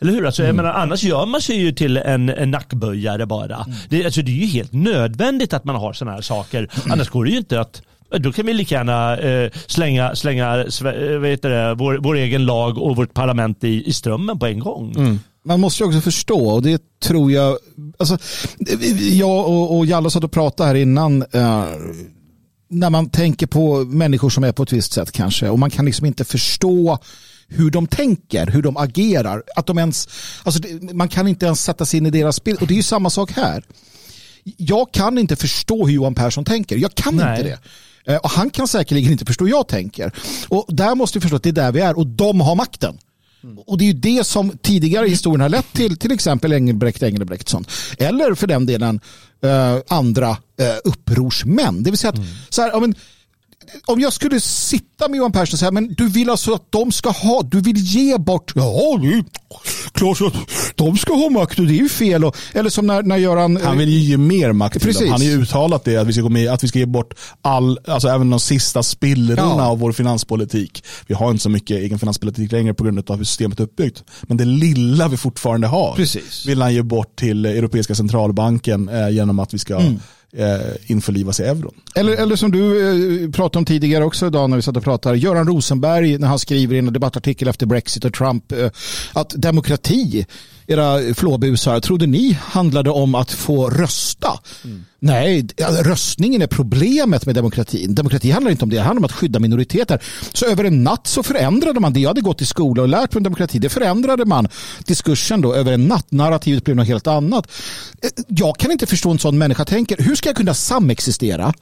D: Eller hur? Alltså, jag menar, annars gör man sig ju till en, en nackböjare bara. Det, alltså, det är ju helt nödvändigt att man har sådana här saker. Annars går det ju inte att då kan vi lika gärna eh, slänga, slänga eh, vad heter det, vår, vår egen lag och vårt parlament i, i strömmen på en gång.
C: Man måste ju också förstå och det tror jag, alltså, jag och, och Jalle satt och pratade här innan, eh, när man tänker på människor som är på ett visst sätt kanske och man kan liksom inte förstå hur de tänker, hur de agerar, att de ens, alltså man kan inte ens sätta sig in i deras bild och det är ju samma sak här. Jag kan inte förstå hur Johan Persson tänker, jag kan
D: Nej.
C: inte det. Eh, Och han kan säkerligen inte förstå hur jag tänker. Och där måste vi förstå att det är där vi är och de har makten. Och det är ju det som tidigare i historien har lett till till exempel Engelbrekt Engelbrektsson. Eller för den delen eh, andra eh, upprorsmän. Det vill säga att så här, ja, men, om jag skulle sitta med Johan Persson och säga men du vill alltså att de ska ha, du vill ge bort, ja det är klart att de ska ha makt och det är ju fel. Och, eller som när, när Göran
B: Han vill ju ge mer makt till
C: Precis.
B: dem. Han har ju uttalat det, att vi ska, gå med, att vi ska ge bort all, alltså även de sista spillrorna
C: Ja.
B: av vår finanspolitik. Vi har inte så mycket egen finanspolitik längre på grund av hur systemet är uppbyggt. Men det lilla vi fortfarande har
C: Precis.
B: vill han ge bort till Europeiska centralbanken eh, genom att vi ska
C: Mm
B: eh, införlivas i euron.
C: Eller, eller som du eh, pratade om tidigare också idag när vi satt och pratade. Göran Rosenberg när han skriver i en debattartikel efter Brexit och Trump eh, att demokrati, era flåbusar, trodde ni handlade om att få rösta? Nej, d- röstningen är problemet med demokratin. Demokrati handlar inte om det, det handlar om att skydda minoriteter. Så över en natt så förändrade man det. Jag hade gått i skola och lärt mig om demokrati. Det förändrade man diskursen då över en natt. Narrativet blev något helt annat. Eh, Jag kan inte förstå en sån människa tänker. Hur ska jag kunna samexistera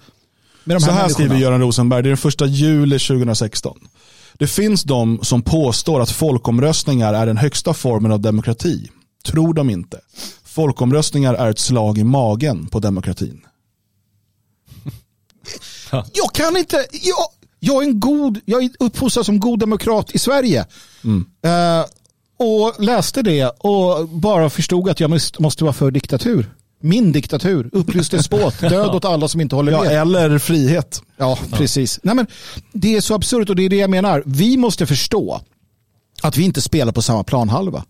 B: Så
C: här,
B: här
C: människorna?
B: skriver Göran Rosenberg, det är den första juli 2016. Det finns de som påstår att folkomröstningar är den högsta formen av demokrati. Tror de inte. Folkomröstningar är ett slag i magen på demokratin. <laughs>
C: Jag kan inte. Jag, jag är en god, jag är uppfostrad som god demokrat i Sverige. Eh, och läste det och bara förstod att jag måste vara för diktatur. Min diktatur, upplyst despot, <laughs> död åt alla som inte håller
B: Ja,
C: med.
B: eller frihet.
C: Ja, precis. Nej, men det är så absurt och det är det jag menar. Vi måste förstå att vi inte spelar på samma planhalva.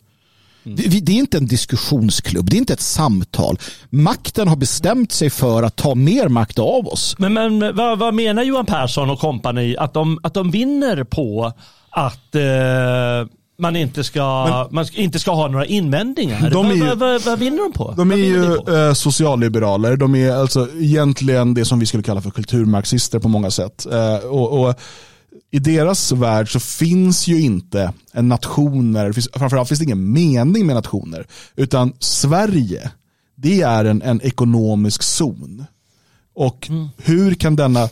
C: Det, det är inte en diskussionsklubb, det är inte ett samtal. Makten har bestämt sig för att ta mer makt av oss.
D: Men, men vad, vad menar Johan Persson och kompani att de, att de vinner på att eh, man inte ska, man ska, inte ska ha några invändningar?
B: De ju-
D: vad, vad, vad vinner de på?
B: De är ju eh, socialliberaler. De är alltså egentligen det som vi skulle kalla för kulturmarxister på många sätt. Eh, och, och I deras värld så finns ju inte en nationer, finns, framförallt finns det ingen mening med nationer. Utan Sverige, det är en, en ekonomisk zon. Och hur kan denna,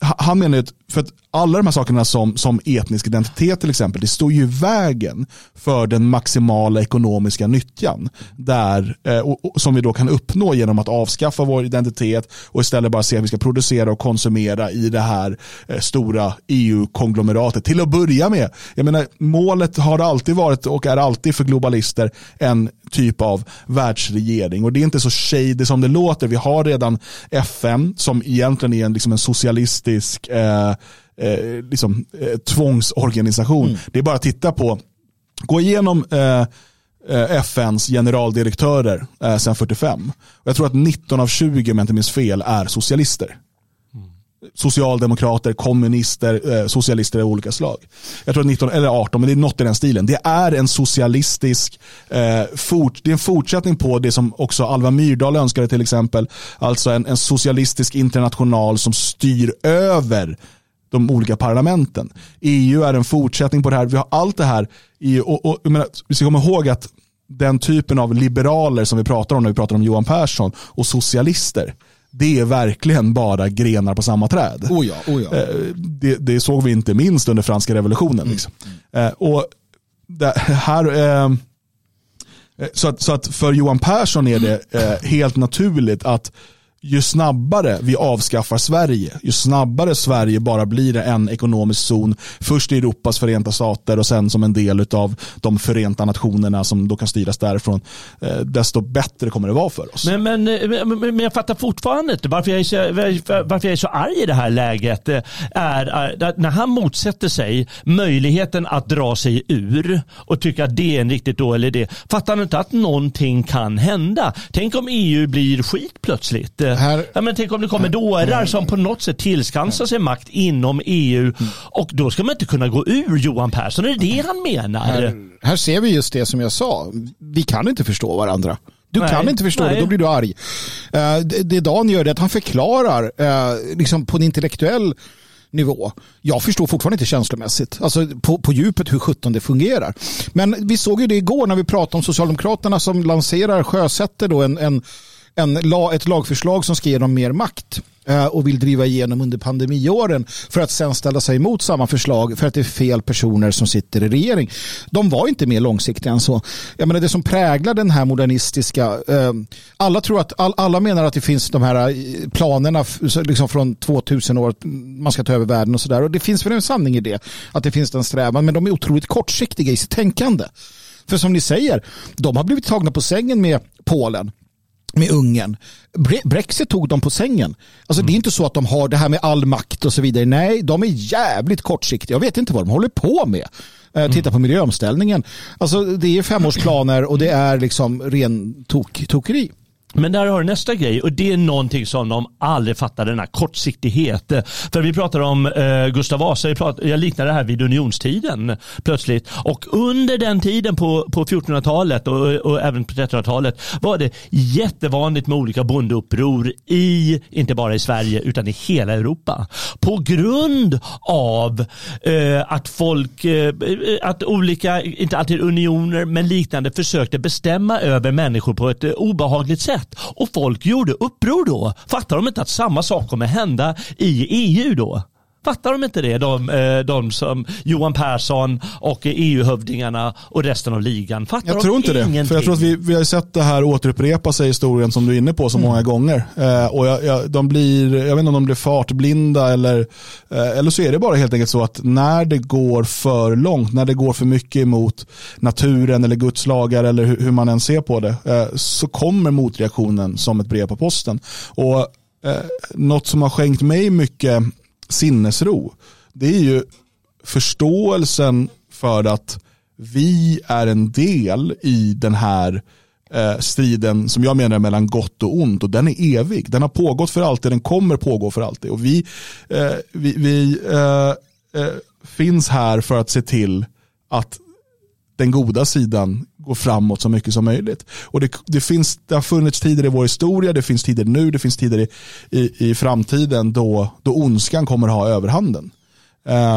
B: han menar ju att, för att alla de här sakerna som, som etnisk identitet till exempel, det står ju i vägen för den maximala ekonomiska nyttjan. Där, eh, och, och, som vi då kan uppnå genom att avskaffa vår identitet och istället bara se att vi ska producera och konsumera i det här eh, stora EU-konglomeratet. Till att börja med, jag menar, målet har alltid varit och är alltid för globalister en typ av världsregering. Och det är inte så shady som det låter. Vi har redan FN som egentligen är en, liksom en socialistisk eh, eh, liksom, eh, tvångsorganisation. Det är bara att titta på, gå igenom eh, eh, FNs generaldirektörer eh, sedan 45. Och jag tror att 19 av 20, om jag inte minns fel, är socialister socialdemokrater, kommunister, eh, socialister av olika slag. Jag tror att 19 eller 18, men det är något i den stilen. Det är en socialistisk, eh, fort, det är en fortsättning på det som också Alva Myrdal önskade till exempel. Alltså en, en socialistisk international som styr över de olika parlamenten. EU är en fortsättning på det här. Vi har allt det här. I, och, och, jag menar, vi ska komma ihåg att den typen av liberaler som vi pratar om när vi pratar om Johan Persson och socialister, det är verkligen bara grenar på samma träd.
C: Oh ja, oh ja.
B: Eh, det, det såg vi inte minst under franska revolutionen. Liksom. Eh, och här, eh, så, att, så att för Johan Persson är det eh, helt naturligt att ju snabbare vi avskaffar Sverige, ju snabbare Sverige bara blir en ekonomisk zon, först i Europas förenta stater och sen som en del av de förenta nationerna som då kan styras därifrån, eh, desto bättre kommer det vara för oss.
D: Men, eh, men, men, men jag fattar fortfarande inte varför jag, är så, varför jag är så arg i det här läget. Eh, är, är när han motsätter sig möjligheten att dra sig ur och tycker att det är en riktigt dålig idé. Fattar han inte att någonting kan hända? Tänk om EU blir skit plötsligt. Eh,
C: Här-
D: ja, men tänk om det kommer dårar som på något sätt tillskansar sig makt inom EU och då ska man inte kunna gå ur Johan Persson. Är det det han menar?
C: Här, här ser vi just det som jag sa. Vi kan inte förstå varandra. Du
D: Nej,
C: kan inte förstå
D: nej.
C: det, då blir du arg. Eh, det, det Dan gör är att han förklarar eh, liksom på en intellektuell nivå. Jag förstår fortfarande inte känslomässigt, alltså på, på djupet hur sjutton det fungerar. Men vi såg ju det igår när vi pratade om Socialdemokraterna som lanserar, sjösätter då en, en, en, ett lagförslag som ska ge dem mer makt eh, och vill driva igenom under pandemiåren för att sen ställa sig emot samma förslag för att det är fel personer som sitter i regering. De var inte mer långsiktiga än så. Jag menar det som präglar den här modernistiska, eh, alla tror att, alla menar att det finns de här eh, planerna liksom från 2000 år, man ska ta över världen och sådär. Och det finns väl en sanning i det, att det finns den strävan, men de är otroligt kortsiktiga i sitt tänkande. För som ni säger, de har blivit tagna på sängen med Polen med Ungern. Bre- Brexit tog dem på sängen. Alltså Det är inte så att de har det här med all makt och så vidare. Nej, de är jävligt kortsiktiga. Jag vet inte vad de håller på med. Eh, Titta på miljöomställningen. Alltså Det är femårsplaner och det är liksom ren tok, tokeri.
D: Men där har du nästa grej och det är någonting som de aldrig fattar, den här kortsiktighet. För vi pratar om eh, Gustav Vasa, jag, pratar, jag liknar det här vid unionstiden plötsligt. Och under den tiden på, på 1400-talet och, och även på 1300-talet var det jättevanligt med olika bondeuppror i, inte bara i Sverige utan i hela Europa. På grund av eh, att folk, eh, att olika, inte alltid unioner men liknande försökte bestämma över människor på ett eh, obehagligt sätt. Och folk gjorde uppror då. Fattar de inte att samma sak kommer hända i EU då? Fattar de inte det? De, eh, de som Johan Persson och EU-hövdingarna och resten av ligan. Fattar
B: Jag
D: de
B: tror inte det.
D: ingenting?
B: För jag tror att vi, vi har sett det här återupprepa sig i historien som du är inne på så många gånger. Eh, och jag, jag, de blir, jag vet inte om de blir fartblinda eller, eh, eller så är det bara helt enkelt så att när det går för långt, när det går för mycket emot naturen eller Guds lagar eller hur, hur man än ser på det, eh, så kommer motreaktionen som ett brev på posten. Och eh, något som har skänkt mig mycket sinnesro, det är ju förståelsen för att vi är en del i den här eh, striden som jag menar är mellan gott och ont och den är evig. Den har pågått för alltid, den kommer pågå för alltid och vi, eh, vi, vi eh, eh finns här för att se till att den goda sidan gå framåt så mycket som möjligt. Och det, det, finns, det har funnits tider i vår historia, det finns tider nu, det finns tider i, i, i framtiden då, då ondskan kommer ha överhanden.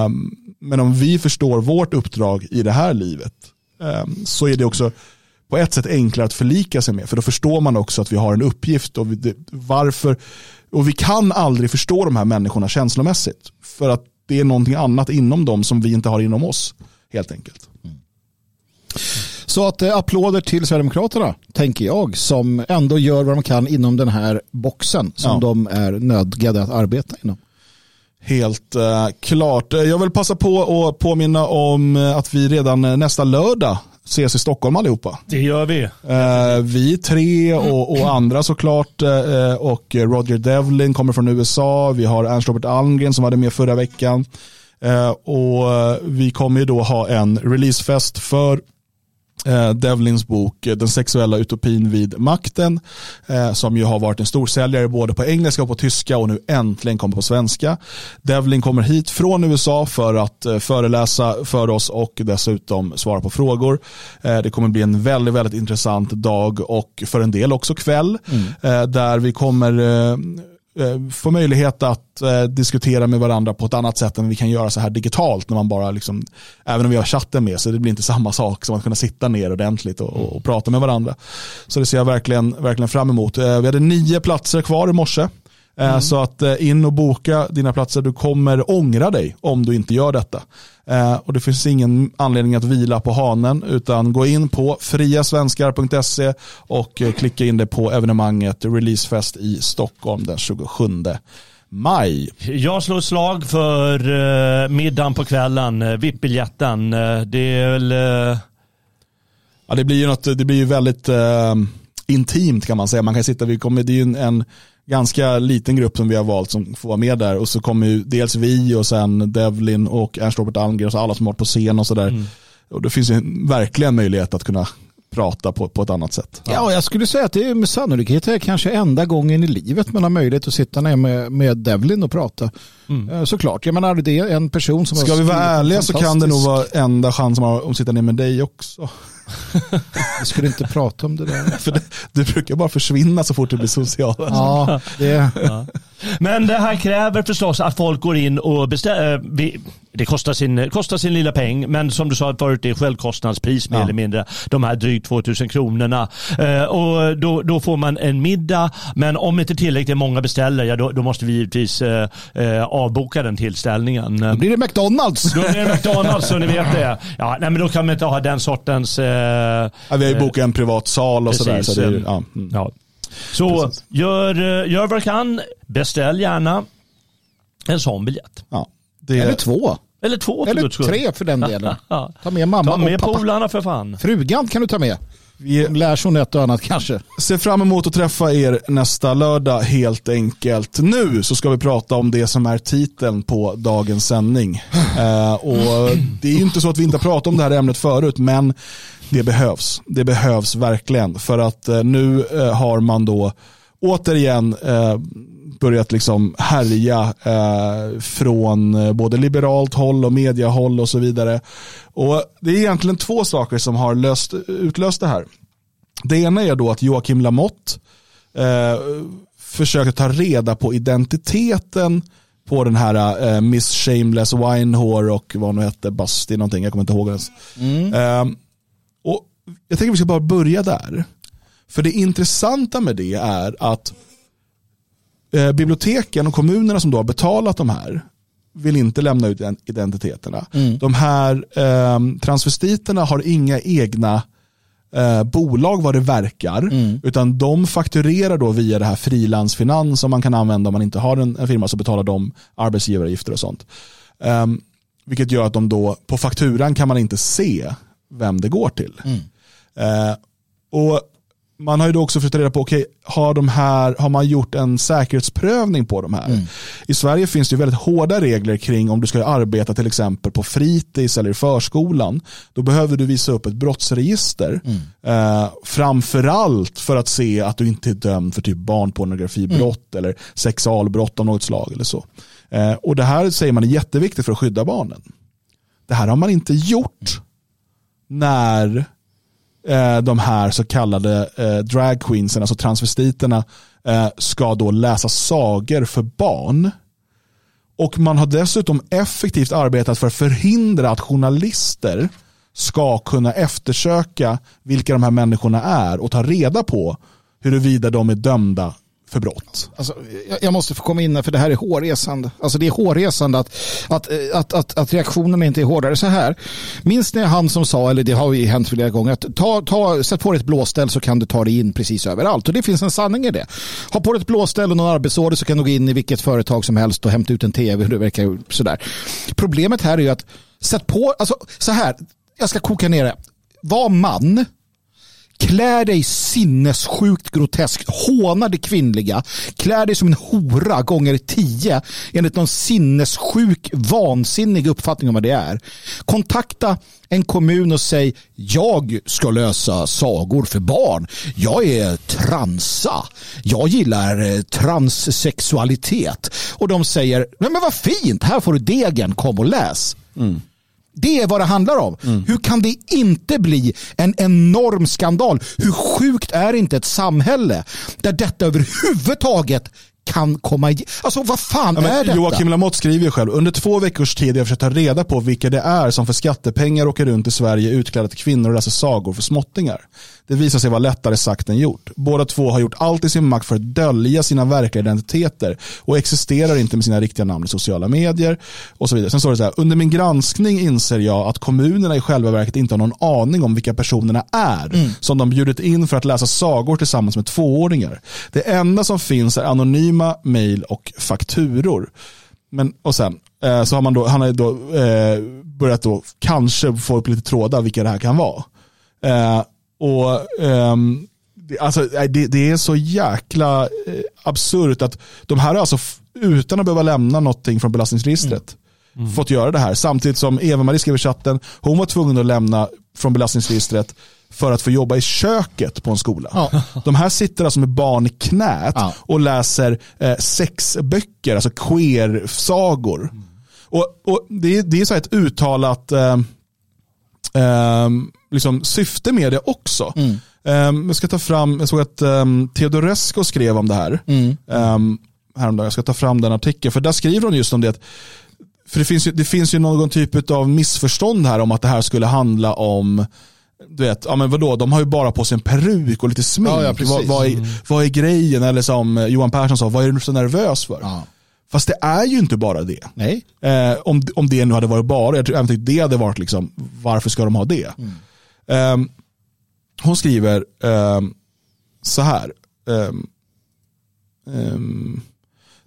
B: Um, men om vi förstår vårt uppdrag i det här livet um, så är det också på ett sätt enklare att förlika sig med. För då förstår man också att vi har en uppgift och vi, varför. Och vi kan aldrig förstå de här människorna känslomässigt. För att det är någonting annat inom dem som vi inte har inom oss. Helt enkelt.
C: Så att eh, applåder till Sverigedemokraterna, tänker jag, som ändå gör vad de kan inom den här boxen som ja. de är nödgade att arbeta inom.
B: Helt eh, klart. Jag vill passa på att påminna om eh, att vi redan eh, nästa lördag ses i Stockholm allihopa.
D: Det gör vi.
B: Eh, vi tre och, och andra såklart. Eh, och Roger Devlin kommer från USA. Vi har Ernst Robert Almgren som var med förra veckan. Eh, och vi kommer ju då ha en releasefest för eh, Devlins bok eh, Den sexuella utopin vid makten eh, som ju har varit en storsäljare både på engelska och på tyska och nu äntligen kommer på svenska. Devlin kommer hit från USA för att eh, föreläsa för oss och dessutom svara på frågor. Eh, det kommer bli en väldigt, väldigt intressant dag och för en del också kväll mm. Eh, där vi kommer Eh, Eh, få möjlighet att eh, diskutera med varandra på ett annat sätt än vi kan göra så här digitalt när man bara liksom, även om vi har chatten med så det blir inte samma sak som att kunna sitta ner ordentligt och, och, och prata med varandra. Så det ser jag verkligen, verkligen fram emot. Eh, vi hade nio platser kvar i morse. Eh, mm. Så att eh, in och boka dina platser. Du kommer ångra dig om du inte gör detta. Eh, och det finns ingen anledning att vila på hanen utan gå in på friasvenskar.se och klicka in det på evenemanget Releasefest i Stockholm den 27 maj.
D: Jag slår slag för middagen på kvällen, VIP-biljetten. Det är väl...
B: Ja, det blir ju något, det blir ju väldigt uh, intimt kan man säga. Man kan sitta, vi kommer, det är ju en, en ganska liten grupp som vi har valt som får vara med där och så kommer ju dels vi och sen Devlin och Ernst Robert Almgren och så alla som har varit på scen och sådär. Mm. Och det finns ju verkligen möjlighet att kunna prata på, på ett annat sätt.
C: Ja, och jag skulle säga att det är med sannolikhet är kanske enda gången i livet man har möjlighet att sitta ner med, med Devlin och prata. Mm. Eh, såklart, jag menar det är en person som
B: Ska vi vara ärliga så kan det nog vara enda chansen man har att sitta ner med dig också. <laughs>
C: Vi skulle inte prata om det där. <laughs>
B: För det, du brukar bara försvinna så fort du blir social.
C: Ja, det. <laughs> Ja.
D: Men det här kräver förstås att folk går in och beställer. Eh, det kostar sin, kostar sin lilla peng, men som du sa förut, det är självkostnadspris mer ja. eller mindre. De här drygt 2000 kronorna. Eh, och då, då får man en middag, men om inte tillräckligt många beställer, ja, då, då måste vi givetvis eh, avboka den tillställningen.
C: Då blir det McDonalds.
D: Då blir det McDonalds, så ni vet det. Ja, nej, men då kan man inte ha den sortens...
B: ja, vi har ju bokat en privat sal och sådär. Så det, ja. Mm.
D: ja. Så gör, gör vad du kan, beställ gärna en sån biljett.
C: Ja, det... Eller två.
D: Eller två för
C: Eller tre för den <laughs> delen. Ta med mamma ta med och pappa.
D: polarna för fan.
C: Frugan kan du ta med. Vi lär sig ett och annat kanske.
B: Ser fram emot att träffa er nästa lördag helt enkelt. Nu så ska vi prata om det som är titeln på dagens sändning. Eh, och det är ju inte så att vi inte har pratat om det här ämnet förut men det behövs. Det behövs verkligen för att eh, nu eh, har man då återigen eh, börjat liksom härja eh, från eh, både liberalt håll och mediahåll och så vidare. Och Det är egentligen två saker som har löst, utlöst det här. Det ena är då att Joakim Lamotte eh, försöker ta reda på identiteten på den här eh, Miss Shameless Winehore och vad hon hette, Basti någonting, jag kommer inte ihåg ens. Mm. Eh, och jag tänker att vi ska bara börja där. För det intressanta med det är att eh, biblioteken och kommunerna som då har betalat de här vill inte lämna ut identiteterna. Mm. De här eh, transvestiterna har inga egna eh, bolag vad det verkar. Mm. Utan de fakturerar då via det här frilansfinans som man kan använda om man inte har en, en firma så betalar de arbetsgivaravgifter och sånt. Um, vilket gör att de då på fakturan kan man inte se vem det går till. Mm. Uh, och man har ju då också försökt reda på, okay, har, de här, har man gjort en säkerhetsprövning på de här? Mm. I Sverige finns det ju väldigt hårda regler kring om du ska arbeta till exempel på fritids eller i förskolan. Då behöver du visa upp ett brottsregister. Mm. Eh, framförallt för att se att du inte är dömd för typ barnpornografibrott mm. eller sexualbrott av något slag. eller så. Eh, och Det här säger man är jätteviktigt för att skydda barnen. Det här har man inte gjort när eh, de här så kallade eh, dragqueensen, alltså transvestiterna, eh, ska då läsa sagor för barn. Och man har dessutom effektivt arbetat för att förhindra att journalister ska kunna eftersöka vilka de här människorna är och ta reda på huruvida de är dömda för brott.
C: Alltså, jag måste få komma in här för det här är hårresande. Alltså det är hårresande att, att, att, att, att reaktionen inte är hårdare så här. Minns ni han som sa, eller det har ju hänt flera gånger, att ta, ta, sätt på dig ett blåställ så kan du ta dig in precis överallt. Och det finns en sanning i det. Ha på dig ett blåställ och någon arbetsorder så kan du gå in i vilket företag som helst och hämta ut en tv. Hur det verkar sådär. Problemet här är ju att sätt på, alltså så här, jag ska koka ner det. Var man Klär dig sinnessjukt groteskt. Håna det kvinnliga. Klär dig som en hora gånger tio enligt någon sinnessjuk, vansinnig uppfattning om vad det är. Kontakta en kommun och säg jag ska lösa sagor för barn. Jag är transa. Jag gillar eh, transsexualitet. Och de säger, men vad fint, här får du degen, kom och läs. Mm. Det är vad det handlar om. Mm. Hur kan det inte bli en enorm skandal? Hur sjukt är inte ett samhälle där detta överhuvudtaget kan komma igen. Alltså vad fan ja, är detta?
B: Joakim Lamotte skriver ju själv, under två veckors tid har jag försökt ta reda på vilka det är som för skattepengar åker runt i Sverige utklädda till kvinnor och läser sagor för småttingar. Det visar sig vara lättare sagt än gjort. Båda två har gjort allt i sin makt för att dölja sina verkliga identiteter och existerar inte med sina riktiga namn i sociala medier och så vidare. Sen står det så här, under min granskning inser jag att kommunerna i själva verket inte har någon aning om vilka personerna är mm. som de bjudit in för att läsa sagor tillsammans med tvååringar. Det enda som finns är anonyma mejl och fakturor. Men, och sen eh, så har man då, han har då eh, börjat då kanske få upp lite trådar vilka det här kan vara. Eh, och um, det, alltså, det, det, är så jäkla eh, absurt att de här har alltså utan att behöva lämna någonting från belastningsregistret mm. Mm. fått göra det här. Samtidigt som Eva-Marie skrev i chatten, hon var tvungen att lämna från belastningsregistret för att få jobba i köket på en skola. Ja. <laughs> De här sitter alltså med barn i knät ja. och läser eh, sexböcker, alltså queer-sagor. Mm. Och, och det, det är så ett uttalat eh, eh, liksom, syfte med det också. Mm. Um, jag ska ta fram, jag såg att um, Teodorescu skrev om det här mm. um, häromdagen. Jag ska ta fram den artikeln, för där skriver hon just om det. För det finns, ju, det finns ju någon typ av missförstånd här om att det här skulle handla om du vet, ja men vadå, de har ju bara på sig en peruk och lite smink. Ja, ja, vad, vad, är, mm. vad är grejen? Eller som Johan Persson sa, vad är du så nervös för? Ja. Fast det är ju inte bara det.
C: Nej.
B: Eh, om, om det nu hade varit bara, jag tror även det hade varit liksom, varför ska de ha det? Mm. Um, hon skriver um, så här.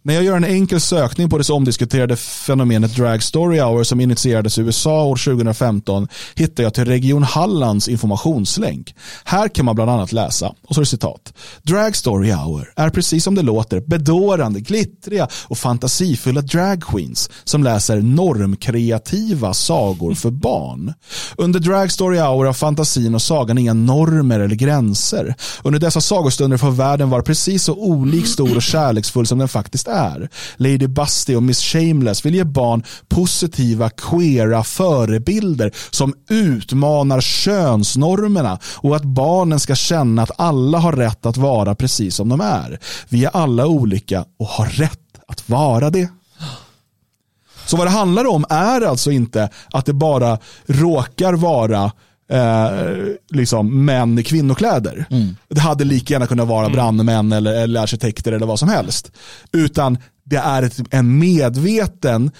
B: När jag gör en enkel sökning på det så omdiskuterade fenomenet Drag Story Hour som initierades i USA år 2015 hittar jag till Region Hallands informationslänk. Här kan man bland annat läsa, och så är det citat. Drag Story Hour är precis som det låter bedårande, glittriga och fantasifulla drag queens som läser normkreativa sagor för barn. Under Drag Story Hour har fantasin och sagan inga normer eller gränser. Under dessa sagostunder får världen vara precis så olik stor och kärleksfull som den faktiskt är. Lady Busty och Miss Shameless vill ge barn positiva queera förebilder som utmanar könsnormerna och att barnen ska känna att alla har rätt att vara precis som de är. Vi är alla olika och har rätt att vara det. Så vad det handlar om är alltså inte att det bara råkar vara eh, liksom män i kvinnokläder. Mm. Det hade lika gärna kunnat vara mm. brandmän eller, eller arkitekter eller vad som helst. Utan det är ett, en medveten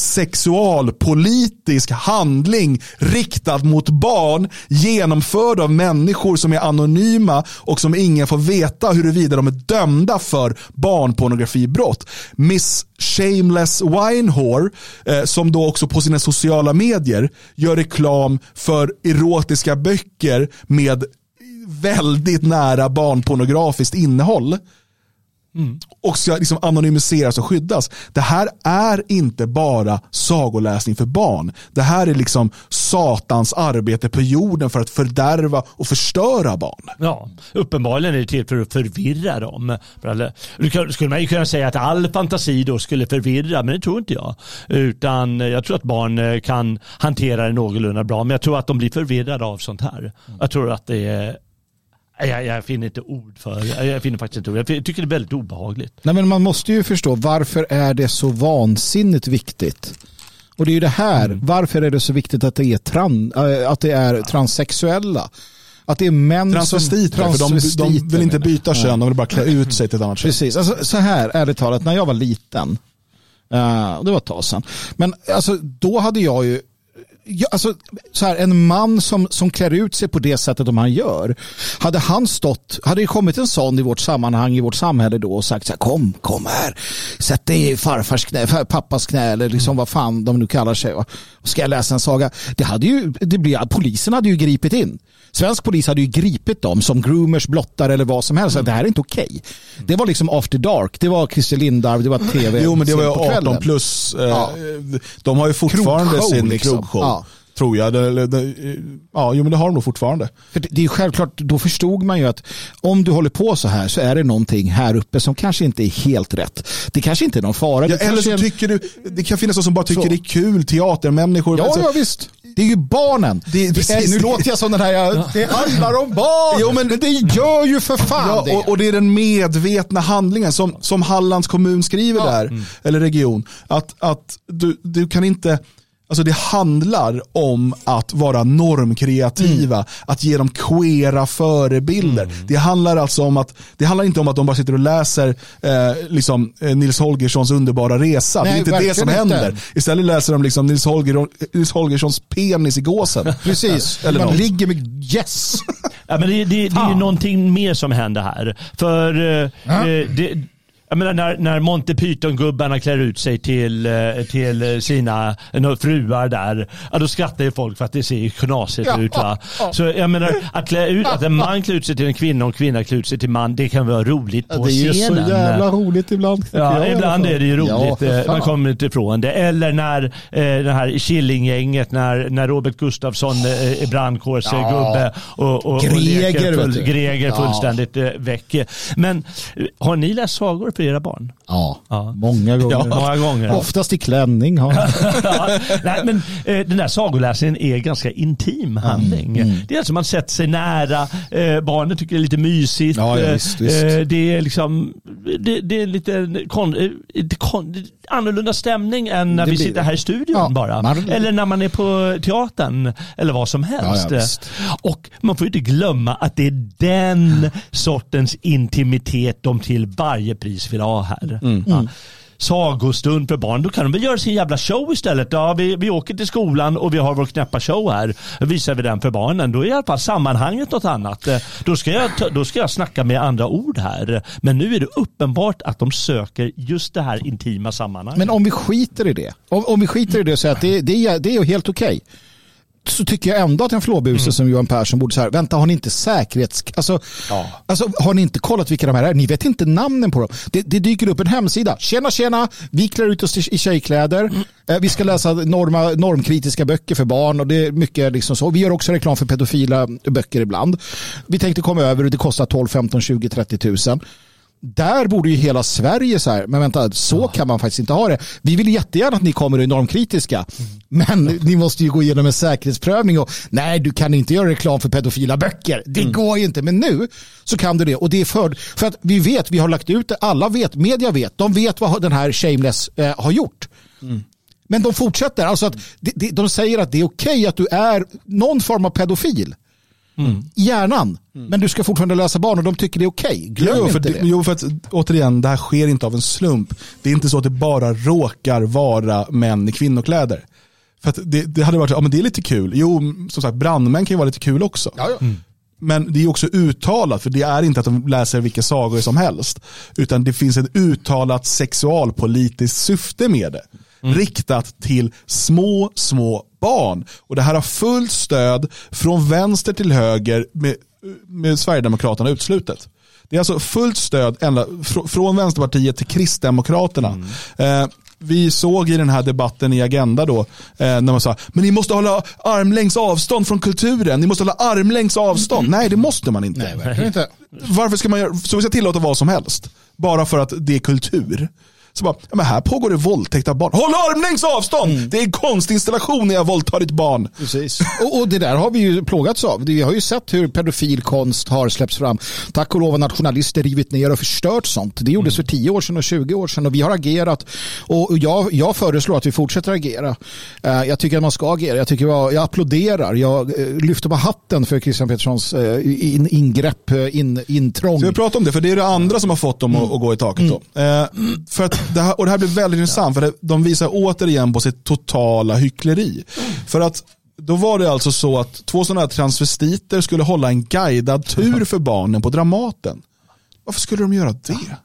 B: sexualpolitisk handling riktad mot barn genomförd av människor som är anonyma och som ingen får veta huruvida de är dömda för barnpornografibrott. Miss Shameless Winehore eh, som då också på sina sociala medier gör reklam för erotiska böcker med väldigt nära barnpornografiskt innehåll och ska liksom anonymiseras och skyddas. Det här är inte bara sagoläsning för barn. Det här är liksom satans arbete på jorden för att fördärva och förstöra barn.
D: Ja, uppenbarligen är det till för att förvirra dem. Skulle man ju kunna säga att all fantasi då skulle förvirra, men det tror inte jag. Utan jag tror att barn eh, kan hantera det någorlunda bra, men jag tror att de blir förvirrade av sånt här. Jag tror att det är jag, jag, finner inte ord för Jag finner faktiskt inte ord. Jag tycker det är väldigt obehagligt.
C: Nej, men man måste ju förstå varför är det så vansinnigt viktigt? Och det är ju det här. Mm. Varför är det så viktigt att det är, tran, äh, att det är transsexuella? Att det är män
B: transvestiter, som... Transvestiter, för de, de vill inte byta kön, de vill bara klä ut sig till ett annat kön.
C: Precis, alltså, så här ärligt talat, när jag var liten, uh, det var ett tag sedan, men alltså, då hade jag ju ja, alltså, så här, en man som, som klär ut sig på det sättet som han gör. Hade han stått, hade det kommit en sån i vårt sammanhang, i vårt samhälle då och sagt så här, kom, kom här, sätt dig i farfars knä, pappas knä eller liksom vad fan de nu kallar sig. Va? Ska jag läsa en saga? Det hade ju, det blir, polisen hade ju gripit in. Svensk polis hade ju gripit dem som groomers, blottare eller vad som helst. Mm. Det här är inte okej. Okay. Det var liksom after dark. Det var Christer Lindarw, det var <clears throat> tv.
B: Jo, men det var ju 18 plus. Eh, ja. De har ju fortfarande krogshow, sin liksom. krogshow. Ja. Tror jag. Det, det, ja, jo, men det har de nog fortfarande.
C: För det, är självklart, då förstod man ju att om du håller på så här så är det någonting här uppe som kanske inte är helt rätt. Det kanske inte är någon fara.
B: Ja, eller så en... tycker du, det kan finnas de som bara tycker så. det är kul, teatermänniskor.
C: Ja, alltså, ja visst. Det är ju barnen. Det, det är, nu låter jag som den här, ja. det handlar om barn. Jo, men, men det gör ju för fan ja,
B: det. Och, och, det är den medvetna handlingen som, som Hallands kommun skriver ja. där, mm. eller region. Att, att du, du kan inte Alltså det handlar om att vara normkreativa, mm. att ge dem queera förebilder. Mm. Det handlar alltså om att, det handlar inte om att de bara sitter och läser eh, liksom, eh, Nils Holgerssons underbara resa. Nej, det är inte det som händer. Inte. Istället läser de liksom Nils, Holger, Nils Holgerssons penis i gåsen. <laughs>
C: Precis, Eller man något. ligger med yes.
D: ja, men det, det, det är ju någonting mer som händer här. För eh, ja. Eh, det, jag menar när, när Monty Python-gubbarna klär ut sig till, eh, till sina fruar där, ja, då skrattar ju folk för att det ser knasigt ja, ut. Va? Ja. Så jag menar, att klä ut, att en man klär ut sig till en kvinna och en kvinna klär ut sig till man, det kan vara roligt på scenen.
C: Det är ju så jävla roligt ibland.
D: Ja, ibland är det ju roligt. Ja, man kommer inte ifrån det. Eller när eh, det här Killinggänget, när, när Robert Gustafsson eh, är brandkårsgubbe och, och,
C: Greger,
D: och full, Greger fullständigt eh, väck. Men har ni läst sagor för era barn?
C: Ja, ja. många gånger. Ja,
D: många gånger.
C: Oftast i klänning. <laughs> ja,
D: nej, men, eh, den där sagoläsningen är ganska intim handling. Mm. Mm. Det är alltså man sätter sig nära, eh, barnen tycker det är lite mysigt.
C: Ja, ja, visst, visst.
D: Eh, det är liksom, det, det är lite kon, eh, kon, annorlunda stämning än när det vi blir... sitter här i studion ja, bara. Man... Eller när man är på teatern eller vad som helst. Och man får inte glömma att det är den sortens intimitet de till varje pris vill ha här. Mm. Ja. Sagostund för barn, då kan de väl göra sin jävla show istället. Ja, vi, vi åker till skolan och vi har vår knäppa show här. Visar vi den för barnen. Då är i alla fall sammanhanget något annat. Då ska, jag, då ska jag snacka med andra ord här. Men nu är det uppenbart att de söker just det här intima sammanhanget.
C: Men om vi skiter i det. Om, om vi skiter i det säger att det, det, är, det är helt okej. Okay så tycker jag ändå att en flåbuse mm. som Johan Persson borde säga, vänta har ni inte säkerhets... Alltså, ja. alltså har ni inte kollat vilka de här är? Ni vet inte namnen på dem. Det, det dyker upp en hemsida. Tjena tjena, vi klär ut oss i tjejkläder. Mm. Eh, vi ska läsa norma, normkritiska böcker för barn och det är mycket liksom så. Vi gör också reklam för pedofila böcker ibland. Vi tänkte komma över och det kostar 12, 15, 20, 30 tusen där borde ju hela Sverige så här, men vänta, så ja. kan man faktiskt inte ha det. Vi vill jättegärna att ni kommer enormkritiska, mm. men ni måste ju gå igenom en säkerhetsprövning och nej, du kan inte göra reklam för pedofila böcker. Det mm. går ju inte, men nu så kan du det och det är för, för att vi vet, vi har lagt ut det, alla vet, media vet, de vet vad den här Shameless eh, har gjort. Mm. Men de fortsätter, alltså att de, de, de säger att det är okej okay att du är någon form av pedofil. Mm. Hjärnan. Mm. Men du ska fortfarande läsa barn och de tycker det är okej. Okay. Glöm jo, inte det.
B: Jo, för att återigen, det här sker inte av en slump. Det är inte så att det bara råkar vara män i kvinnokläder. För det, det hade varit, ja men det är lite kul. Jo, som sagt, brandmän kan ju vara lite kul också. Ja, ja. Mm. Men det är också uttalat, för det är inte att de läser vilka sagor som helst. Utan det finns ett uttalat sexualpolitiskt syfte med det. Mm. Riktat till små, små barn. Och det här har fullt stöd från vänster till höger med med Sverigedemokraterna utslutet. Det är alltså fullt stöd ända fr från Vänsterpartiet till Kristdemokraterna.
C: Mm.
B: Eh, vi såg i den här debatten i Agenda då, eh, när man sa, men ni måste hålla armlängds avstånd från kulturen, ni måste hålla armlängds avstånd. Nej, det måste man inte.
C: Nej, verkligen inte.
B: Varför ska man göra, så vi ska tillåta vad som helst? Bara för att det är kultur. Så bara, ja, men här pågår det våldtäkt av barn. Håll armlängds avstånd!
C: Mm.
B: Det är en konstinstallation när jag våldtar ditt barn.
C: Precis. <laughs> Och, och det där har vi ju plågats av. Vi har ju sett hur pedofil konst har släppts fram. Tack och lov har nationalister rivit ner och förstört sånt. Det gjordes för 10 år sedan och 20 år sedan och vi har agerat. Och jag, jag föreslår att vi fortsätter agera. Eh, Jag tycker att man ska agera. Jag, tycker jag, jag applåderar. Jag eh, lyfter på hatten för Christian Petterssons eh, in, ingrepp, in, intrång.
B: Så vi pratar om det, för det är det andra som har fått dem att, att gå i taket. Då. Eh, för att det här, och det här blir väldigt intressant, för det, de visar återigen på sitt totala hyckleri. För att då var det alltså så att två sådana här transvestiter skulle hålla en guidad tur för barnen på Dramaten. Varför skulle de göra det?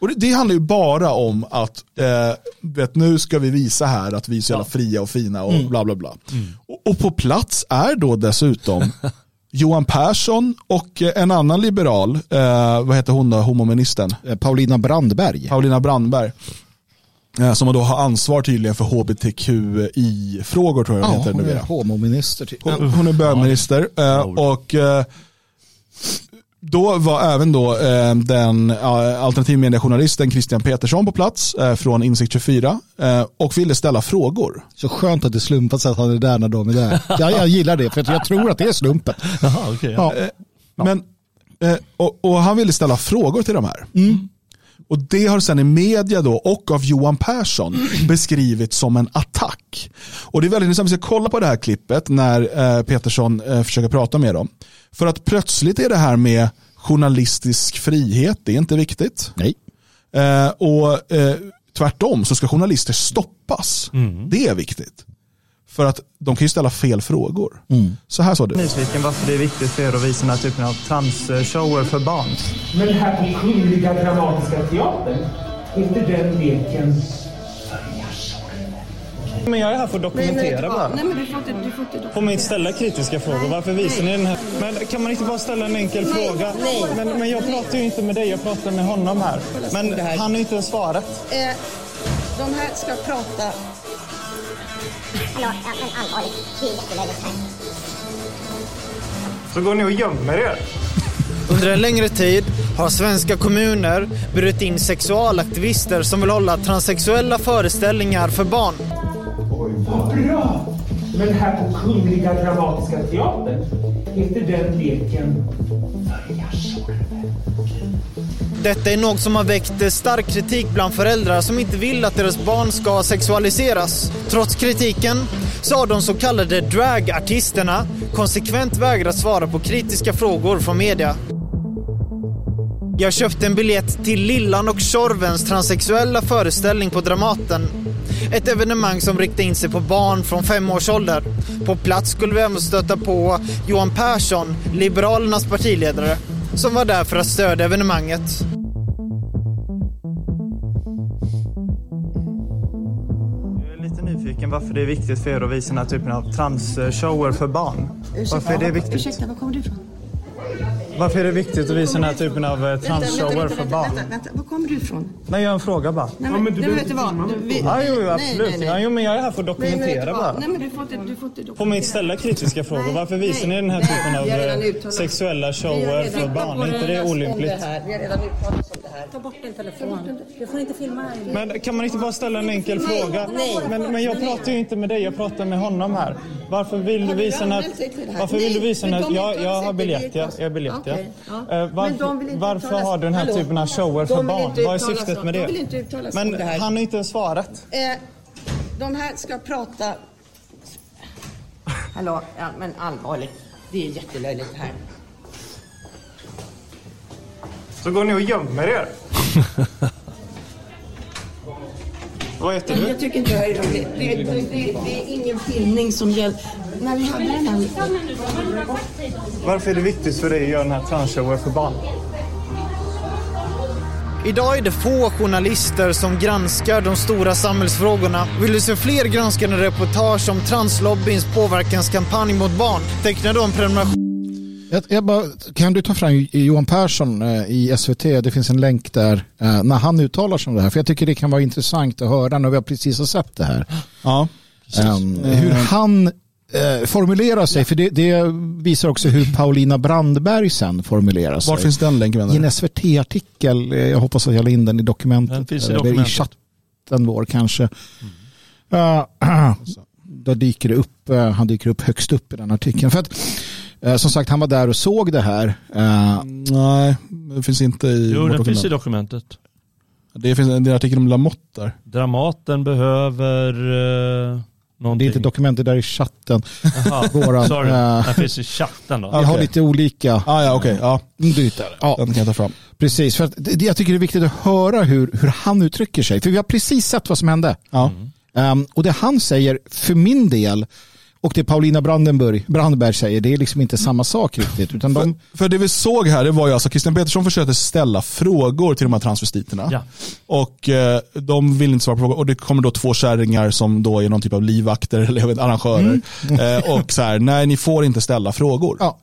B: Och det, det handlar ju bara om att eh, vet, nu ska vi visa här att vi är så jävla fria och fina och bla bla bla. Och, och på plats är då dessutom Johan Persson och eh, en annan liberal, eh, vad heter hon då, homoministern?
C: Eh, Paulina Brandberg.
B: Paulina Brandberg. Eh, som då har ansvar tydligen för hbtqi-frågor tror jag
C: Ja,
B: det heter
C: hon är
B: numera.
C: homominister. Typ.
B: Hon, hon är bögminister. Eh, och eh, då var även då eh, den eh, alternativmediejournalisten Christian Petersson på plats eh, från Insikt 24 eh, och ville ställa frågor.
C: Så skönt att det slumpat sig att han är där när de är där. Jag, jag gillar det, för att jag tror att det är slumpen.
D: Jaha, okej. ja.
C: Ja.
B: Men, eh, och, och han ville ställa frågor till de här.
C: Mm.
B: Och det har sen i media då och av Johan Persson <clears throat> beskrivits som en attack. Och det är väldigt intressant, vi ska kolla på det här klippet när eh, Petersson eh, försöker prata med dem. För att plötsligt är det här med journalistisk frihet, det är inte viktigt.
C: Nej.
B: Eh, och eh, tvärtom så ska journalister stoppas. Det är viktigt. För att de kan ju ställa fel frågor. Så här sa du.
E: nyfiken varför det är viktigt för er att visa den här typen av transshower för barn.
F: Men här på Kungliga Dramatiska Teatern, inte den leken
E: Men jag är här för att dokumentera bara.
G: Nej men du får inte, du får inte
E: Får man inte ställa kritiska frågor? Varför visar ni den här? Men kan man inte bara ställa en enkel fråga?
G: nej.
E: Men, men jag pratar ju inte med dig, jag pratar med honom här. Men
G: det
E: han har inte ens svarat.
G: Eh, de här ska prata...
H: Ja, men allvarligt. Det är jättelöjligt här.
E: Så går ni och gömmer er.
I: Under en längre tid har svenska kommuner burit in sexualaktivister som vill hålla transsexuella föreställningar för barn.
F: Vad bra! Men här på Kungliga Dramatiska Teatern, inte den leken
I: detta är något som har väckt eh, stark kritik bland föräldrar som inte vill att deras barn ska sexualiseras. Trots kritiken så har de så kallade dragartisterna konsekvent vägrat svara på kritiska frågor från media. Jag köpte en biljett till Lillan och Tjorvens transsexuella föreställning på Dramaten. Ett evenemang som riktar in sig på barn från fem års ålder. På plats skulle vi även stöta på Johan Persson, Liberalernas partiledare, som var där för att stödja evenemanget.
E: Varför det är viktigt för er att visa den här typen av transshower för barn. Varför är det viktigt?
G: Ursäkta, var kommer du ifrån?
E: Varför är det viktigt att visa den här typen av eh, transshower för barn?
G: vänta, vänta, var kommer du ifrån?
E: Nej, jag har en fråga bara.
G: Nej, men,
F: men du
G: nej, vet du
F: inte
G: vad? Du- vi-
E: Ja, jo,
G: nej,
E: absolut.
G: nej, nej.
E: Ja, jo, men jag är här för att
G: Nej,
E: dokumentera
G: vad?
E: bara.
G: Nej, men du får inte, du får inte
E: Får man inte ställa kritiska frågor?
G: Nej,
E: Varför visar ni
G: nej,
E: den här
G: nej,
E: typen av eh, sexuella shower för barn? Är inte det olympligt?
G: det här. Vi har redan uttalat här. Ta bort din telefon. Du får inte filma här.
E: Men kan man inte bara ställa en enkel
G: Nej,
E: fråga?
G: nej.
E: Men, men jag pratar ju inte med dig, jag pratar med honom här. Varför vill du visa här? Varför vill du visa
G: uttalar
E: jag
G: sig
E: har biljett, ja. Jag har biljett, ja. Eh, Varför, varför har du den här typen av shower för barn? Vad är syftet med
G: de
E: det? Men han har inte ens svarat.
G: Eh, de här ska prata... Hallå, ja, men allvarligt. Det är jättelöjligt här.
E: Så går ni och gömmer er. <laughs> Vad heter du?
G: Jag tycker inte det här är roligt. Det, det, det, det är ingen filmning som gäller. När vi hade den här...
E: Varför är det viktigt för dig att göra den här transshower för barn?
I: Idag är det få journalister som granskar de stora samhällsfrågorna. Vill du se fler granskande reportage om translobbyns påverkanskampanj mot barn? Teckna då en prenumeration
C: Jag, bara, kan du ta fram Johan Persson eh, i SVT? Det finns en länk där eh, när han uttalar sig om det här. För jag tycker det kan vara intressant att höra när vi precis har sett det här.
B: Ja,
C: Um, hur han eh, formulerar sig. För det, det visar också hur Paulina Brandberg sen formulerar sig.
B: Var finns den länken?
C: I en SVT-artikel. Jag hoppas att jag la in den i dokumentet.
D: Den finns i dokumentet.
C: i chatten vår kanske. Uh, <clears throat> då dyker det upp, han dyker upp högst upp i den artikeln. För att, som sagt, han var där och såg det här. Eh,
B: Nej, det finns inte i
D: Jo,
B: vårt
D: den finns i
B: dokument.
D: dokumentet.
B: Det finns en, det artikel om Lamotte där.
D: Dramaten behöver eh, någonting.
C: det är inte dokumentet där i chatten.
D: Jaha, <laughs>
C: Våran,
D: sorry.
C: eh,
D: Den finns i chatten då.
C: Vi har
B: Okej.
C: lite olika
B: Ah, ja, okej. Ja,
C: byten. Ja,
B: den kan jag ta fram.
C: precis. För att det, jag tycker det är viktigt att höra hur, hur han uttrycker sig. För vi har precis sett vad som hände.
B: Ja.
C: Um, och det han säger för min del och det Paulina Brandenburg, Brandberg säger, det är liksom inte samma sak riktigt. Utan de,
B: För det vi såg här, det var ju alltså Christian Petersson försökte ställa frågor till de här transvestiterna.
D: Ja.
B: Och eh, de vill inte svara på frågor. Och det kommer då två kärringar som då är någon typ av livvakter eller jag vet, arrangörer. Eh, och så här, nej ni får inte ställa frågor.
C: ja,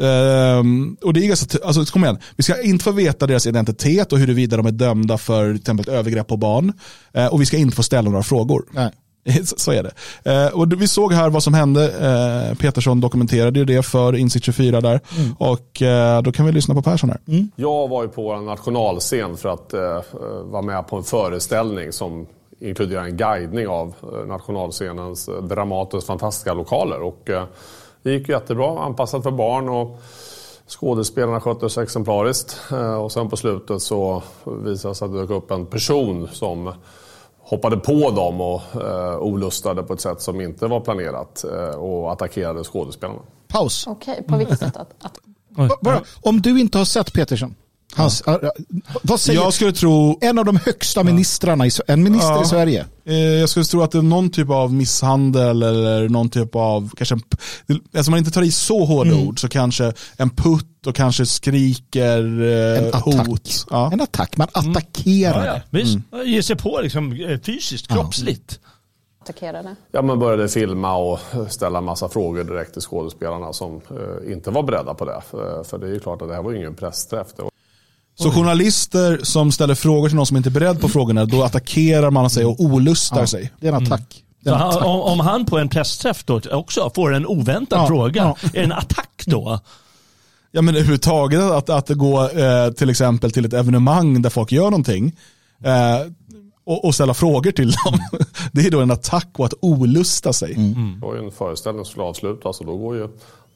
B: Ehm, och det är ganska, alltså kom igen, vi ska inte få veta deras identitet och huruvida de är dömda för till exempel övergrepp på barn. Eh, och vi ska inte få ställa några frågor.
C: nej. <laughs>
B: Så- är det. Eh, och vi såg här vad som hände. Eh, Petersson dokumenterade ju det för Insikt 24 där. Och eh, då kan vi lyssna på Persson här.
J: Jag var ju på en nationalscen för att vara med på en föreställning som inkluderar en guidning av nationalscenens Dramatens fantastiska lokaler. Och, det gick jättebra, anpassat för barn och skådespelarna skötte sig exemplariskt. Och sen på slutet så visade sig att det dök upp en person som hoppade på dem och eh, olustade på ett sätt som inte var planerat eh, och attackerade skådespelarna.
C: Paus.
K: Okej, på vilket sätt? Att, att,
C: Bara, om du inte har sett Petersson, hans, äh, äh, vad säger
B: Jag skulle tro,
C: en av de högsta ministrarna, i, en minister
B: Ja.
C: i Sverige?
B: eh, jag skulle tro att det är någon typ av misshandel eller någon typ av, kanske en, alltså man inte tar i så hårda ord så kanske en putt och kanske skriker eh,
C: En attack.
B: hot. Ja.
C: En attack, man attackerar.
D: Ja, ja. Visst, ge sig på liksom, eh, fysiskt, kroppsligt.
K: attackerade?
J: Ja, men började filma och ställa massa frågor direkt till skådespelarna som eh, inte var beredda på det. För, för det är ju klart att det här var ju ingen pressträff.
B: Så journalister som ställer frågor till någon som inte är beredd på frågorna, då attackerar man sig och olustar sig.
C: Det är en attack. Det
D: Så
C: är en attack.
D: om, om han på en pressträff då också får en oväntad
C: Ja,
D: fråga,
C: ja.
D: är det en attack då?
B: Ja men överhuvudtaget att, att gå eh, till exempel till ett evenemang där folk gör någonting eh, och, och ställa frågor till dem. <laughs> Det är då en attack och att olusta sig.
J: det var ju en föreställning som skulle avslutas och då går ju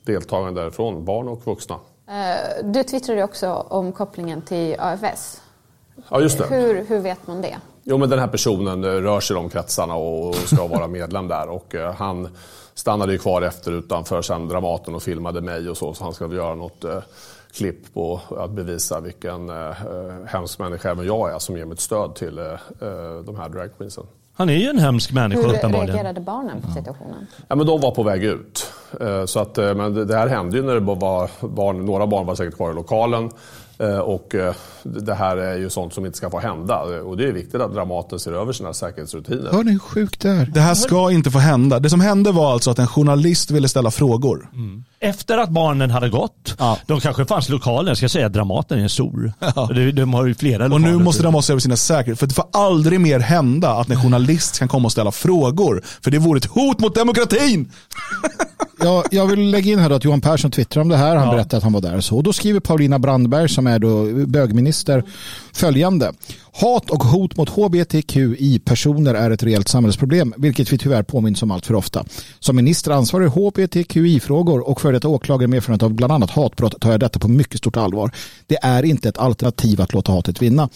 J: deltagarna därifrån, barn och vuxna.
K: Eh, Du twittrade också om kopplingen till AFS.
J: Ja, just det.
K: Hur, hur vet man det?
J: Jo, men den här personen eh, rör sig i de kretsarna och ska vara medlem där. Och eh, han stannade ju kvar efter utanför sen Dramaten och filmade mig och så. Så han skulle göra något klipp på att bevisa vilken eh, hemsk människa även jag är som ger mitt stöd till eh, de här dragqueensen.
D: Han är ju en hemsk människa
K: Hur
D: uppenbarligen.
K: reagerade barnen på situationen?
J: Ja, men de var på väg ut. Eh, Så att, eh, men det- här hände ju när det var barn, några barn var säkert kvar i lokalen. Eh, Och det här är ju sånt som inte ska få hända. Och det är viktigt att Dramaten ser över sina säkerhetsrutiner.
C: Hör ni hur sjukt det är?
B: Det här ska inte få hända. Det som hände var alltså att en journalist ville ställa frågor.
D: Efter att barnen hade gått,
B: Ja.
D: de kanske fanns i lokalen, jag ska säga Dramaten är stor. De, de har ju flera
B: Och
D: lokaler.
B: nu måste de se över sina säkerhet. För det får aldrig mer hända att en journalist kan komma och ställa frågor. För det vore ett hot mot demokratin. <laughs>
C: Jag, jag vill lägga in här då att Johan Persson twittrar om det här. Han
D: Ja.
C: berättar att han var där. och Så. Och då skriver Paulina Brandberg som är då bögminister följande. Hat och hot mot hbtqi-personer är ett reellt samhällsproblem, vilket vi tyvärr påminns om allt för ofta. Som minister ansvarig hbtqi-frågor och för detta åklagare med erfarenhet av bland annat hatbrott tar jag detta på mycket stort allvar. Det är inte ett alternativ att låta hatet vinna.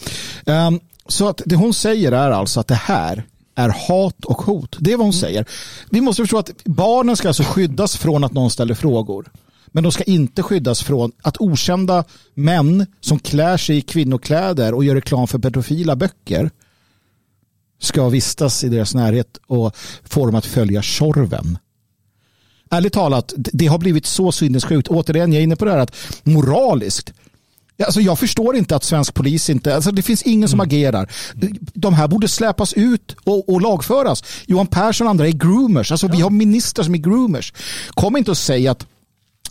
C: Ehm, så att det hon säger är alltså att det här är hat och hot. Det är vad hon säger. Vi måste förstå att barnen ska alltså skyddas från att någon ställer frågor. Men de ska inte skyddas från att okända män som klär sig i kvinnokläder och gör reklam för pedofila böcker ska vistas i deras närhet och få dem att följa Tjorven. Ärligt talat, det har blivit så sinnessjukt. Återigen, jag är inne på det här att moraliskt Alltså jag förstår inte att svensk polis inte, alltså det finns ingen som agerar. De här borde släpas ut och, och lagföras. Johan Persson och andra är groomers, alltså vi har ministrar som är groomers. Kom inte och säg att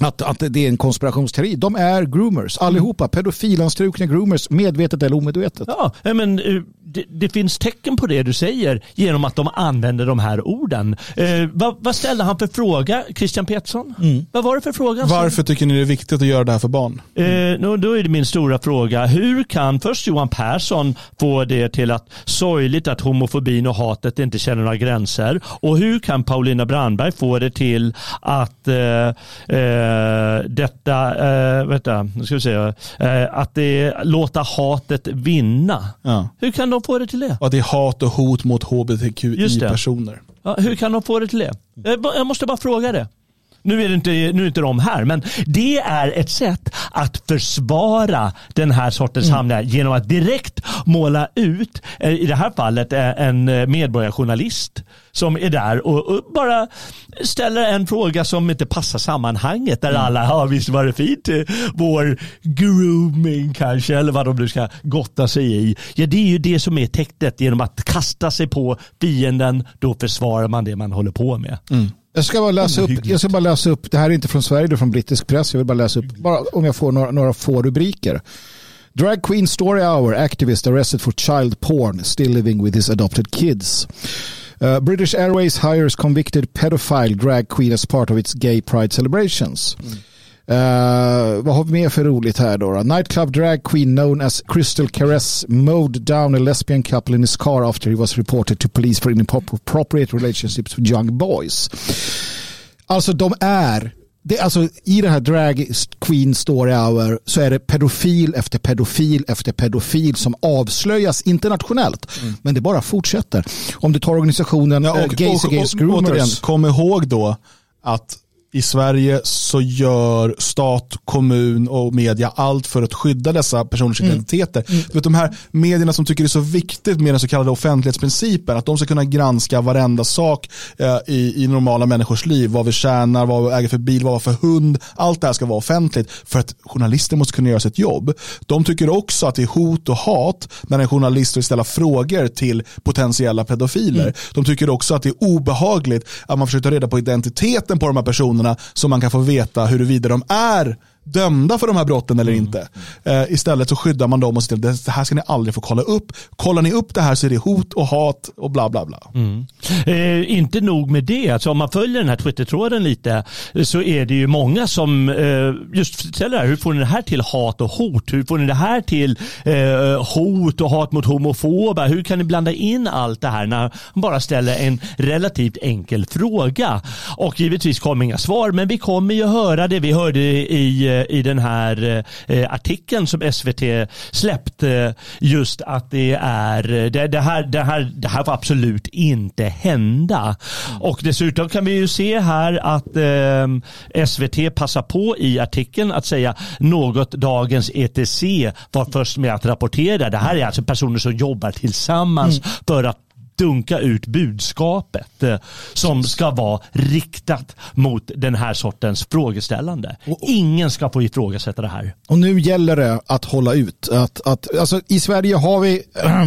C: att, att det är en konspirationsteori. De är groomers, allihopa. Pedofilanstrukna groomers, medvetet eller omedvetet.
D: Ja, men eh, det, det, finns tecken på det du säger genom att de använder de här orden. Eh, vad, vad, ställde han för fråga, Christian Pettersson? Mm. Vad var det för fråga?
B: Varför tycker ni det är viktigt att göra det här för barn?
D: Mm. Eh, då är det min stora fråga. Hur kan först Johan Persson få det till att sorgligt att homofobin och hatet inte känner några gränser? Och hur kan Paulina Brandberg få det till att eh, eh, detta, eh, vänta, nu ska vi se, eh, att det låta hatet vinna?
B: Ja.
D: Hur kan de få det till det?
B: Att det är hat och hot mot hbtqi-personer.
D: Ja, hur kan de få det till det? Jag måste bara fråga det. Nu är, det inte, nu är inte de här, men det är ett sätt att försvara den här sortens mm. handlingar genom att direkt måla ut, eh, i det här fallet eh, en medborgarjournalist som är där och, bara ställer en fråga som inte passar sammanhanget där mm. alla, ja visst var det fint, eh, vår grooming kanske, eller vad de nu ska gotta sig i. Ja, det är ju det som är tecknet genom att kasta sig på fienden, då försvarar man det man håller på med.
B: Mm.
C: Jag ska bara läsa upp, jag ska bara läsa upp, det här är inte från Sverige, det är från brittisk press. Jag vill bara läsa upp, bara om jag får några, några få rubriker. Drag Queen Story Hour activist arrested for child porn, still living with his adopted kids. Uh, British Airways hires convicted pedophile drag queen as part of its gay pride celebrations. Mm. Uh, vad har vi mer för roligt här då, då? Nightclub drag queen known as Crystal Caress mowed down a lesbian couple in his car after he was reported to police for inappropriate relationships with young boys. Alltså de är det, alltså, I den här drag queen story hour så är det pedofil efter pedofil efter pedofil som avslöjas internationellt. Mm. Men det bara fortsätter. Om du tar organisationen ja, och, uh, Gays Against Groomers.
B: Kom ihåg då att i Sverige så gör stat, kommun och media allt för att skydda dessa personers mm. identiteter. Mm. vet, de här medierna som tycker det är så viktigt med den så kallade offentlighetsprincipen, att de ska kunna granska varenda sak eh, i, i normala människors liv, vad vi tjänar, vad vi äger för bil, vad vi har för hund, allt det här ska vara offentligt för att journalister måste kunna göra sitt jobb. De tycker också att det är hot och hat när en journalist vill ställa frågor till potentiella pedofiler. Mm. De tycker också att det är obehagligt att man försöker ta reda på identiteten på de här personerna personerna så man kan få veta huruvida de är dömda för de här brotten eller mm. inte. Eh, istället så skyddar man dem och säger att det här ska ni aldrig få kolla upp. Kollar ni upp det här så är det hot och hat och bla bla bla.
D: Mm. Eh, inte nog med det, alltså om man följer den här Twitter-tråden lite eh, så är det ju många som eh, just ställer här, hur får ni det här till hat och hot? Hur får ni det här till eh, hot och hat mot homofoba? Hur kan ni blanda in allt det här när man bara ställer en relativt enkel fråga? Och givetvis kommer inga svar, men vi kommer ju höra det vi hörde i eh, i den här eh, artikeln som SVT släppte just att det är det, det, här, det, här, det här får absolut inte hända. Och dessutom kan vi ju se här att eh, SVT passar på i artikeln att säga något dagens ETC var först med att rapportera. Det här är alltså personer som jobbar tillsammans mm. för att dunka ut budskapet eh, som ska vara riktat mot den här sortens frågeställande. Ingen ska få ifrågasätta det här.
C: Och nu gäller det att hålla ut. Att, att, alltså, I Sverige har vi,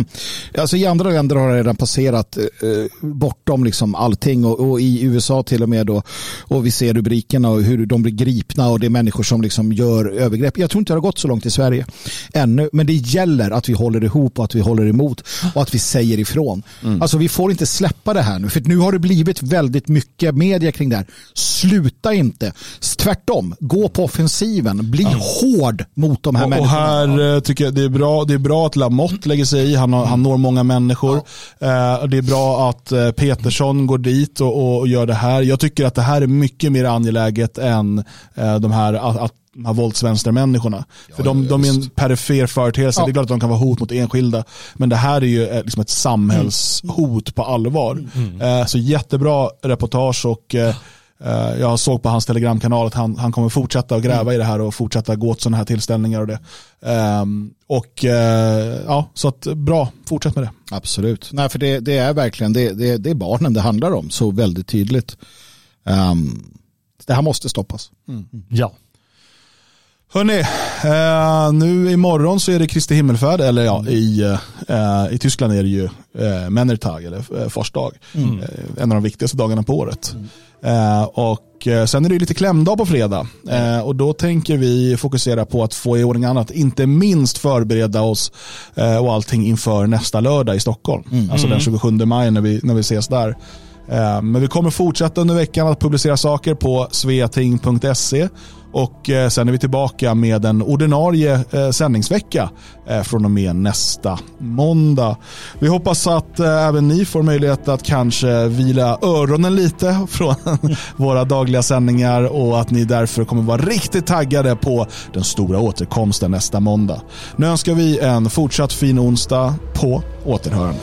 C: <clears throat> alltså i andra länder har det redan passerat eh, bortom liksom allting och, och, i USA till och med då och vi ser rubrikerna och hur de blir gripna och det är människor som liksom gör övergrepp. Jag tror inte det har gått så långt i Sverige ännu, men det gäller att vi håller ihop och att vi håller emot och att vi säger ifrån. Mm. Mm. Alltså vi får inte släppa det här nu. För nu har det blivit väldigt mycket media kring det här. Sluta inte. Tvärtom, gå på offensiven. Bli mm. hård mot de här och, människorna.
B: Och här eh, tycker jag det är bra, det är bra att Lamotte lägger sig i. Han, har, han når många människor. Ja. det är bra att eh, Petersson går dit och, och, gör det här. Jag tycker att det här är mycket mer angeläget än eh, de här att de här våldsvänstermänniskorna. Ja, För de, de är en perifer företeelse. Ja. Det är klart att de kan vara hot mot enskilda. Men det här är ju eh, liksom ett samhällshot på allvar. Mm. Eh, så jättebra reportage och eh, jag såg på hans telegramkanal att han, han kommer fortsätta att gräva mm. i det här och fortsätta gå till sådana här tillställningar och det. Um, och uh, ja, så att bra, fortsätt med det.
C: Absolut. Nej, för det, det är verkligen, det, det, det, är barnen det handlar om så väldigt tydligt. Um, det här måste stoppas.
D: Mm. Ja.
B: Hörni, eh, nu imorgon så är det Kristi himmelfärd, eller ja, i, eh, i Tyskland är det ju eh, Männertag, eller eh, Fars dag.
C: Mm.
B: Eh, en av de viktigaste dagarna på året. Eh, och eh, sen är det lite klämdag på fredag. Eh, och då tänker vi fokusera på att få i ordning annat, inte minst förbereda oss eh, och allting inför nästa lördag i Stockholm.
C: Mm.
B: Alltså den
C: Mm.
B: 27 maj när vi, när vi ses där. Eh, men vi kommer fortsätta under veckan att publicera saker på sveating.se och eh, sen är vi tillbaka med en ordinarie eh, sändningsvecka från och med nästa måndag. Vi hoppas att även ni får möjlighet att kanske vila öronen lite <laughs> från <laughs> våra dagliga sändningar och att ni därför kommer vara riktigt taggade på den stora återkomsten nästa måndag. Nu önskar vi en fortsatt fin onsdag på återhörande.